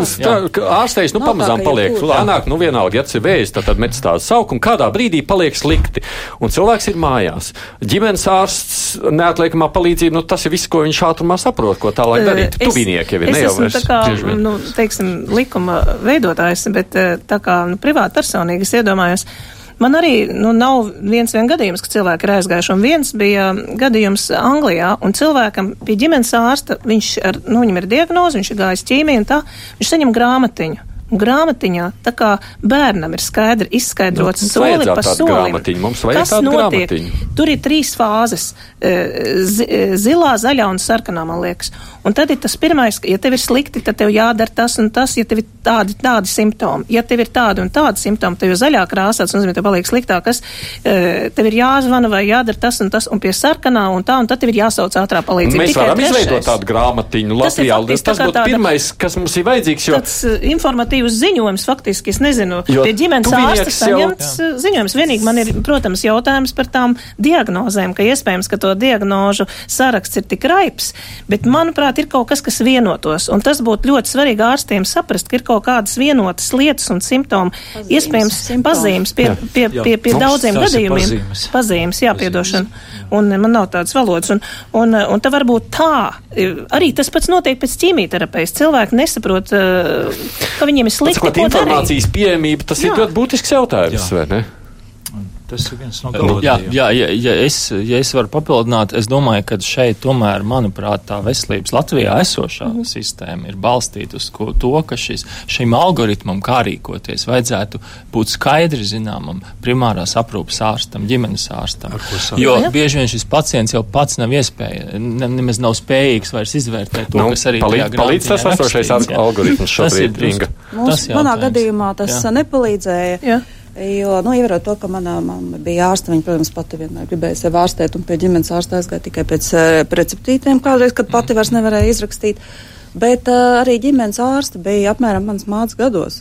Ārstējs nu pamazām paliek. Lēnāk, nu vienalga, ja tas ir vējs, tad, tad metastāzes sauk un kādā brīdī paliek slikti. Un cilvēks ir mājās. Ģimenes ārsts, neatliekamā palīdzība, nu tas ir viss, ko viņš ātrumā saprot, ko tālāk darīt. Es- Tuvinieki jau ir, ne jau vairs. tā kā, nu, teiksim, likuma veidotājs, bet eh, tā kā nu, privāti personīgi es iedomājos. Man arī nu, nav viens vien gadījums, ka cilvēki ir aizgājuši. Un viens bija gadījums Anglijā, un cilvēkam pie ģimenes ārsta, viņš ar, nu, viņam ir diagnoze, viņš ir gājis ķīmiju un tā, viņš saņem grāmatiņu. Grāmatiņā tā kā bērnam ir skaidri izskaidrots Nu, soli pa solim. kas notiek. grāmatiņu. Tur ir trīs fāzes eh, eh, - zilā, zaļā un sarkanā, man liekas. Un tad ir tas pirmais, ka, ja tev ir slikti, tad tev jādara tas un tas, ja tev ir tādi, tādi simptomi. Ja tev ir tādi un tādi simptomi, tev ir zaļā krāsā, tas nozīmē, tev paliek sliktāk, kas eh, tev ir jāzvana vai jādara tas un tas, un pie sarkanā un tā, un tad tev ir jāsauc ātrā palīdzība. Mēs varam izveidot trešais. tādu grāmatiņu Tas Latvijā. faktiski Tas tā kā būtu tāda- pirmais, kas mums ir vajadzīgs, jo tāds uh, informatīvs ziņojums, faktiski, es nezinu, Jo pie ģimenes ārsta jau- saņemts uh, ziņojums. Vienīgi man ir, protams, jautājums par tām diagnozēm, ka iespējams, ka to diagnožu saraksts ir tik raips, bet, manuprāt, ir kaut kas, kas vienotos, un tas būtu ļoti svarīgi ārstiem saprast, ka ir kaut kādas vienotas lietas un simptomi, Pazīmes, iespējams, simptomi. pazīmes pie, pie, Jā. pie, pie Mums daudziem ir gadījumiem. pazīmes. Pazīmes, jā, piedošana. Un man nav tādas valodas. Un, un, eh, un tā varbūt tā, eh, arī tas pats notiek pēc ķīmijterapijas. Cilvēki nesaprot, eh, ka viņiem ir slikti. Sakot, ko darīt. informācijas pieejamība, tas ir Jā. ļoti būtisks jautājums, Jā. vai ne? Tas ir viens no Jā, galvenajiem. jā ja, ja, es, ja es varu papildināt, es domāju, ka šeit tomēr, manuprāt, tā veselības Latvijā esošā mm sistēma ir balstīta uz ko, to, ka šis, šim algoritmam, kā rīkoties, vajadzētu būt skaidri zināmam primārās aprūpas ārstam, ģimenes ārstam. Jo Jā. bieži vien šis pacients jau pats nav iespēja, ne, nemaz nav spējīgs vairs izvērtēt to, Nu, kas arī palīdz- palīdz tas esošais jā. algoritms Tas ir šobrīd, drusku- Inga. Mums, tas manā gadījumā tas Jā. Jā. nepalīdzēja. Jā. Jo, nu, ievērot to, ka manā mamma bija ārsta, viņa, protams, pati vienmēr gribēja sevi ārstēt, un pie ģimenes ārsta aizgāja tikai pēc uh, receptītiem kādreiz, kad pati vairs nevarēja izrakstīt. Bet uh, arī ģimenes ārsta bija apmēram mans mācas gados.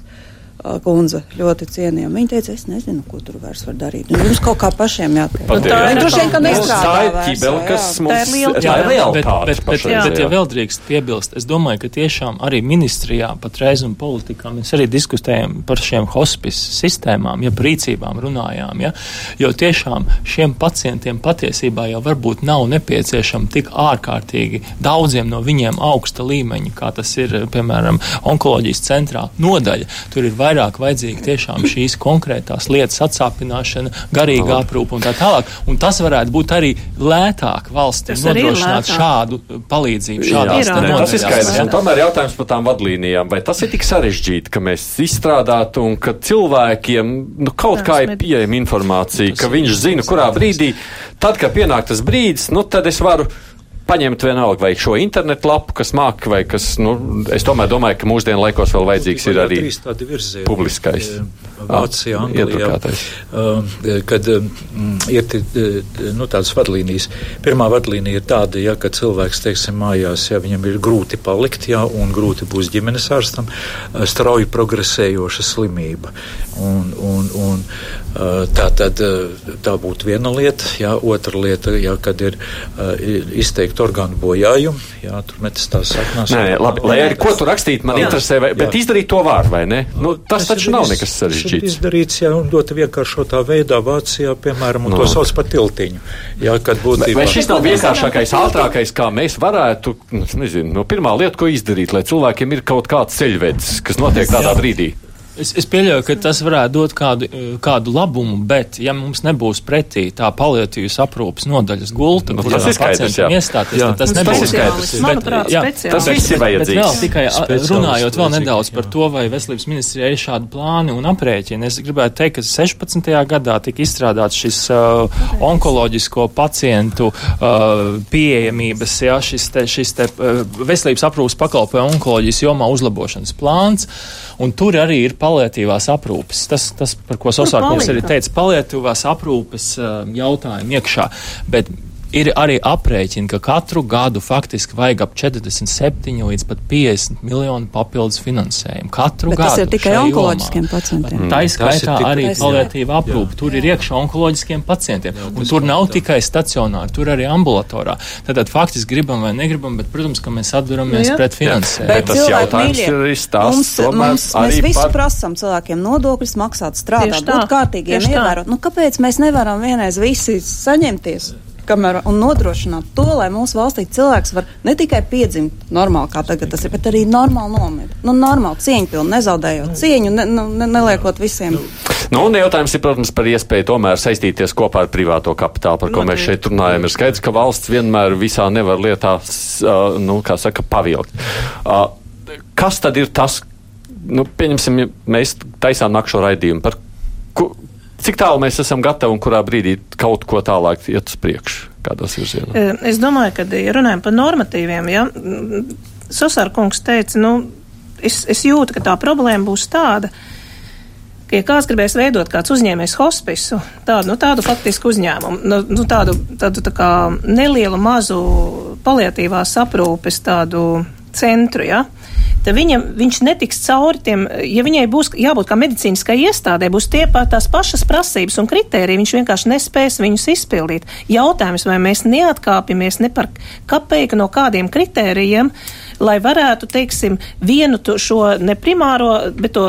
Kundze ļoti cienījama. Viņa teica, es nezinu, ko tur vairs var darīt. Nu, jums kaut kā pašiem jātiek. Pat tā ir Droši vien, ka Nu, nestrādā Tā ir ķibele, jā. kas Tā ir mums liela tā ir ķibele. realitāte. Bet, bet, bet, pašreizējā. bet ja vēl drīkst piebilst, es domāju, ka tiešām arī ministrijā patreiz un politikā mēs arī diskutējam par šiem hospice sistēmām, ja rīcībām runājām, ja, jo tiešām šiem pacientiem patiesībā jau varbūt nav nepieciešama tik ārkārtīgi daudziem no viņiem augsta līmeņa, kā tas ir, piemēram, onkoloģijas centrā nodaļa. Tur ir vairāk vairāk vajadzīga tiešām šīs konkrētās lietas atsāpināšana, garīga aprūpa un tā tālāk. Un tas varētu būt arī lētāk valstīm nodrošināt šādu palīdzību. Tas ir skaidrs. Un tomēr jautājums par tām vadlīnijām. Vai tas ir tik sarežģīti, ka mēs izstrādātu un ka cilvēkiem nu, kaut kā ir pieejama informācija, ka viņš zina, kurā brīdī, tad, kad pienāk tas brīdis, nu tad es varu paņemt vienalga vai šo internetu lapu, kas māk, vai kas, nu, es tomēr domāju, ka mūsdienu laikos vēl vajadzīgs ir arī publiskais. Vācijā, Anglijā, kad ir nu, tādas vadlīnijas. Pirmā vadlīnija ir tāda, ja, ka cilvēks, teiksim, mājās, ja viņam ir grūti palikt, ja, un grūti būs ģimenes ārstam, strauji progresējoša slimība. Un, un, un, tā tad tā būtu viena lieta, ja, otra lieta, ja, kad ir izteikti orgānu bojājumi, ja, tur metas tās saknās. Nē, labi, lai arī ko tu rakstīt, man jā, interesē, vai, bet jā. izdarīt to var, vai ne? Nu, tas taču nav nekas sarežģīts sarežģīts. izdarīts, jā, un ļoti vienkāršotā veidā Vācijā, piemēram, un no. to sauc par tiltiņu. Jā, kad būtībā. Vai šis nav vienkāršākais, ātrākais, kā mēs varētu, nu, nezinu, no pirmā lieta, ko izdarīt, lai cilvēkiem ir kaut kāds ceļvedis, kas notiek tādā brīdī? Es, es pieļauju, ka tas varētu dot kādu, kādu labumu, bet, ja mums nebūs pretī tā paliatīvas aprūpas nodaļas gulta, nu, skaidrs, jā. iestāties, jā. tad tas nebūs skaidrs. Manuprāt, jā, tas viss ir vajadzīgs. Bet vēl tikai runājot vēl nedaudz par to, vai veselības ministrijai ir šādi plāni un aprēķini. Es gribētu teikt, ka 16. gadā tika izstrādāts šis uh, onkoloģisko pacientu uh, pieejamības, jā, šis te, šis te uh, veselības aprūpas pakalpojumu onkoloģijas jomā uzlabošanas plāns, un tur arī ir palietīvās aprūpes. Tas, tas par ko Sosārkungs arī teica, palietīvās aprūpes uh, jautājumu iekšā. Bet ir arī aprēķini, ka katru gadu faktiski vajag ap 47 līdz pat 50 miljonu papildus finansējumu. Katru Bet gadu. Tas ir tikai onkoloģiskiem pacientiem. Tā izskaitā arī palietīva aprūpe. Tur ir iekšā onkoloģiskiem pacientiem. Jā, un tur nav tikai stacionāri, tur arī ambulatorā. Tātad faktiski gribam vai negribam, bet, protams, ka mēs atduramies jā. pret finansējumu. Bet tas jautājums ir izstāsts. Mums, mums, mēs visu par... prasam cilvēkiem nodokļus maksāt, strādāt, būt kārtīgiem, ievērot. Nu, kāpēc mēs nevaram vienreiz visi saņemties? Kamēr, un nodrošināt to, lai mūsu valstī cilvēks var ne tikai piedzimt normāli, kā tagad tas ir, bet arī normāli nomirt. Nu, normāli cieņpilni, nezaudējot cieņu, ne, nu, ne, neliekot visiem. Nu, un jautājums ir, protams, par iespēju tomēr saistīties kopā ar privāto kapitālu, par ko mēs šeit runājam. Ir skaidrs, ka valsts vienmēr visā nevar lietās, uh, nu, kā saka, pavilkt. Uh, kas tad ir tas, nu, pieņemsim, mēs taisām nakšo raidījumu par Cik tālu mēs esam gatavi un kurā brīdī kaut ko tālāk iet uz priekšu? Kādos virzienos? Es domāju, ka, ja runājam par normatīviem, ja, Sosārkungs teica, nu, es, es jūtu, ka tā problēma būs tāda, ja kāds gribēs veidot kāds uzņēmējs hospisu, tādu, nu, tādu faktisku uzņēmumu, nu, nu tādu, tādu tā kā nelielu mazu paliatīvās aprūpes tādu centru, ja, tad viņam, viņš netiks cauri tiem, ja viņai būs jābūt kā medicīniskai iestādē, būs tie pat tās pašas prasības un kritēriji, viņš vienkārši nespēs viņus izpildīt. Jautājums, vai mēs neatkāpjamies ne par kapeiku no kādiem kritērijiem, lai varētu, teiksim, vienu šo ne primāro, bet to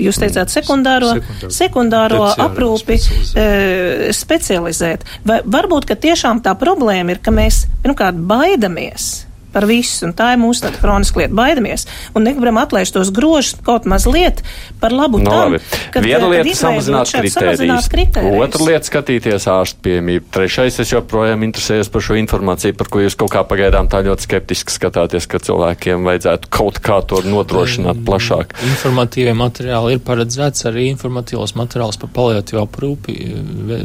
jūs teicāt, sekundāro, sekundāro, sekundāro aprūpi specializēt. E, specializēt. Vai varbūt, ka tiešām tā problēma ir, ka mēs, pirmkārt, baidamies par visu, un tā ir mūsu tāda kroniska lieta. Baidamies un negribam atlaist tos grožus kaut mazliet par labu no, tam, kad, Viena lieta kad samazināt kritērijus, kritērijus. Otra lieta skatīties ārstu piemību. Trešais es joprojām interesējos par šo informāciju, par ko jūs kaut kā pagaidām tā ļoti skeptiski skatāties, ka cilvēkiem vajadzētu kaut kā to nodrošināt mm, plašāk. Informatīvie materiāli ir paredzēts arī informatīvos materiālus par paliatīvu aprūpi.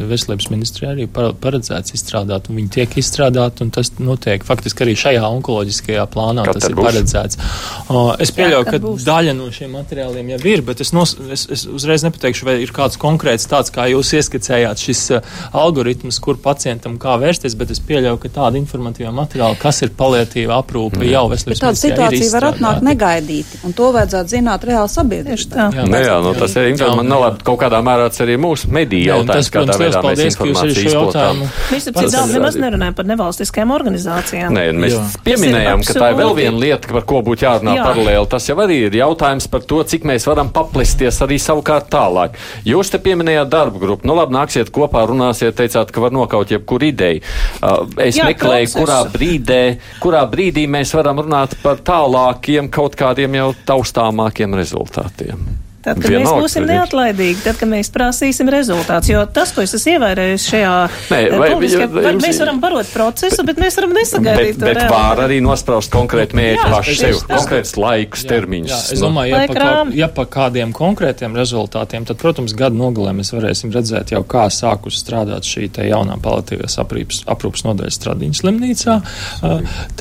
Veselības ministrijā arī paredzēts izstrādāt, un viņi tiek izstrādāti, un tas notiek faktiski arī šajā onkologijā ekoloģiskajā plānā Kad tas ir būs? paredzēts. Uh, es pieļauju, Jā, ka būs. daļa no šiem materiāliem jau ir, bet es, nos, es, es uzreiz nepateikšu, vai ir kāds konkrēts tāds, kā jūs ieskicējāt, šis uh, algoritms, kur pacientam kā vērsties, bet es pieļauju, ka tāda informatīva materiāla, kas ir palietīva aprūpe, mm. jau veselības Tāda situācija var atnākt negaidīti, un to vajadzētu zināt reāli sabiedrībā. Jā, jā, jā, nu, tas ir informācija, nu, labi, kaut kādā mērā tas arī mūsu mediju jautājums, kādā veidā mēs informāciju izplatām. Mēs, ap cik daudz nemaz nerunājam par nevalstiskajām organizācijām. Nē, mēs pieminējam pieminējām, ka tā ir vēl viena lieta, par ko būtu jārunā Jā. paralēli. Tas jau arī ir jautājums par to, cik mēs varam paplesties arī savukārt tālāk. Jūs te pieminējāt darba grupu. Nu labi, nāksiet kopā, runāsiet, teicāt, ka var nokaut jebkuru ideju. Uh, es Jā, meklēju, procesu. kurā brīdē, kurā brīdī mēs varam runāt par tālākiem kaut kādiem jau taustāmākiem rezultātiem. Tad, kad Vienalga, mēs būsim neatlaidīgi, tad, kad mēs prasīsim rezultātus, jo tas, ko es esmu ievērējis šajā Nē, vai, vai, vai, mēs varam barot procesu, bet mēs varam nesagaidīt. Bet, bet var arī nospraust konkrēti mērķi paši sev, konkrēts laikus, jā, termiņus. Jā, es domāju, ja, pa, kā, ja pa kādiem konkrētiem rezultātiem, tad, protams, gadu nogalē mēs varēsim redzēt jau, kā sākus strādāt šī te jaunā palatīvās aprūpas, aprūpas nodaļa Stradiņas slimnīcā.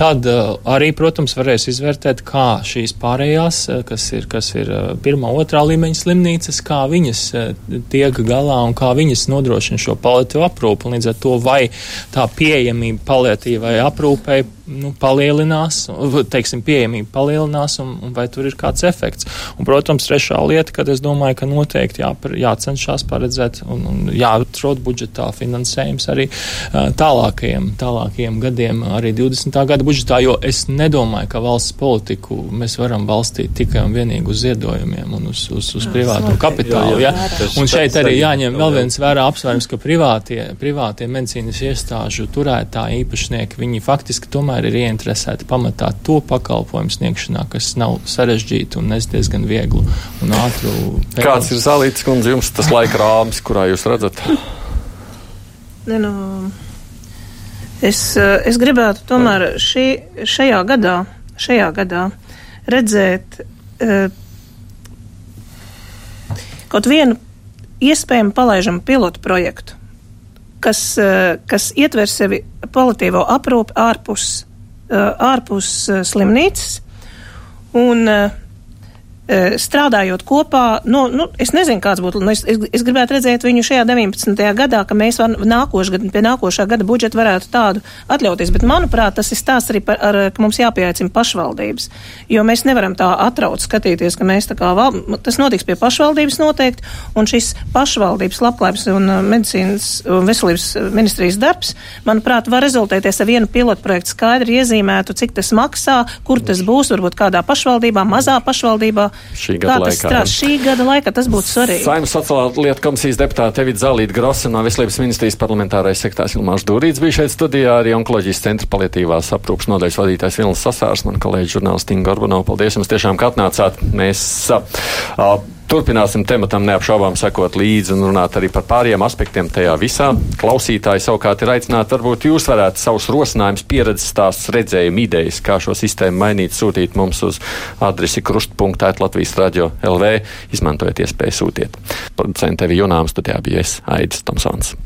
Tad arī, protams, varēs izvērtēt, kā šīs pārējās, kas ir, kas ir pirmā, otrā līmenī, līmeņa slimnīcas, kā viņas eh, tiek galā un kā viņas nodrošina šo paliatīvu aprūpu. Līdz ar to vai tā pieejamība paliatīvai aprūpei nu, palielinās, teiksim, pieejamība palielinās, un, un vai tur ir kāds efekts. Un, protams, trešā lieta, kad es domāju, ka noteikti jā, jācenšas paredzēt un, un jāatrod budžetā finansējums arī uh, tālākajiem, tālākajiem gadiem, arī 20. gada budžetā, jo es nedomāju, ka valsts politiku mēs varam balstīt tikai un vienīgi uz ziedojumiem un uz, uz, uz privāto kapitālu. Jā, jā. Un šeit arī jāņem vēl viens vērā apsvērums, ka privātie, privātie medicīnas iestāžu turētāji īpašnieki, viņi faktiski tomēr tomēr ir ieinteresēti pamatā to pakalpojumu sniegšanā, kas nav sarežģīti un nes diezgan vieglu un ātru. Pēdējums. Kāds ir Zalīts kundze jums tas laika rāmis, kurā jūs redzat? Ne, nu, es, es gribētu tomēr šī, šajā gadā, šajā gadā redzēt uh, kaut vienu iespējamu palaižamu pilotu projektu kas, eh, kas ietver sevi politīvo aprūpi ārpus, eh, ārpus eh, slimnīcas. Un Eh, strādājot kopā, nu, nu, es nezinu, kāds būtu, nu, es, es, es gribētu redzēt viņu šajā 19. gadā, ka mēs var, nākošu gadu, pie nākošā gada budžeta varētu tādu atļauties, bet manuprāt, tas ir stāsts arī par, ar, ka mums jāpieaicina pašvaldības, jo mēs nevaram tā atraut skatīties, ka mēs tā kā, val, tas notiks pie pašvaldības noteikti, un šis pašvaldības labklājības un medicīnas un veselības ministrijas darbs, manuprāt, var rezultēties ar vienu pilotu projektu skaidri iezīmētu, cik tas maksā, kur tas būs, varbūt kādā pašvaldībā, mazā pašvaldībā, šī gada laikā. Strād, šī gada laikā tas būtu svarīgi. Saimnes sociālā lieta komisijas deputāte Evita Zalīta Grosa no Veselības ministrijas parlamentārais sektārs Ilmārs Dūrīts bija šeit studijā, arī onkoloģijas centra palietīvās aprūpas nodaļas vadītājs Vilnis Sasārs, man kolēģi žurnālisti Inga Gorbanova. Paldies jums tiešām, ka atnācāt. Mēs, uh, Turpināsim tematam neapšaubām sekot līdzi un runāt arī par pārējiem aspektiem tajā visā. Klausītāji savukārt ir aicināti, varbūt jūs varētu savus rosinājumus, pieredzes stāstus, redzējumu idejas, kā šo sistēmu mainīt, sūtīt mums uz adresi krustpunktēt Latvijas radio LV. Izmantojiet iespēju sūtiet. Producenta tevi Junām studijā bija es, Aidis Tomsons.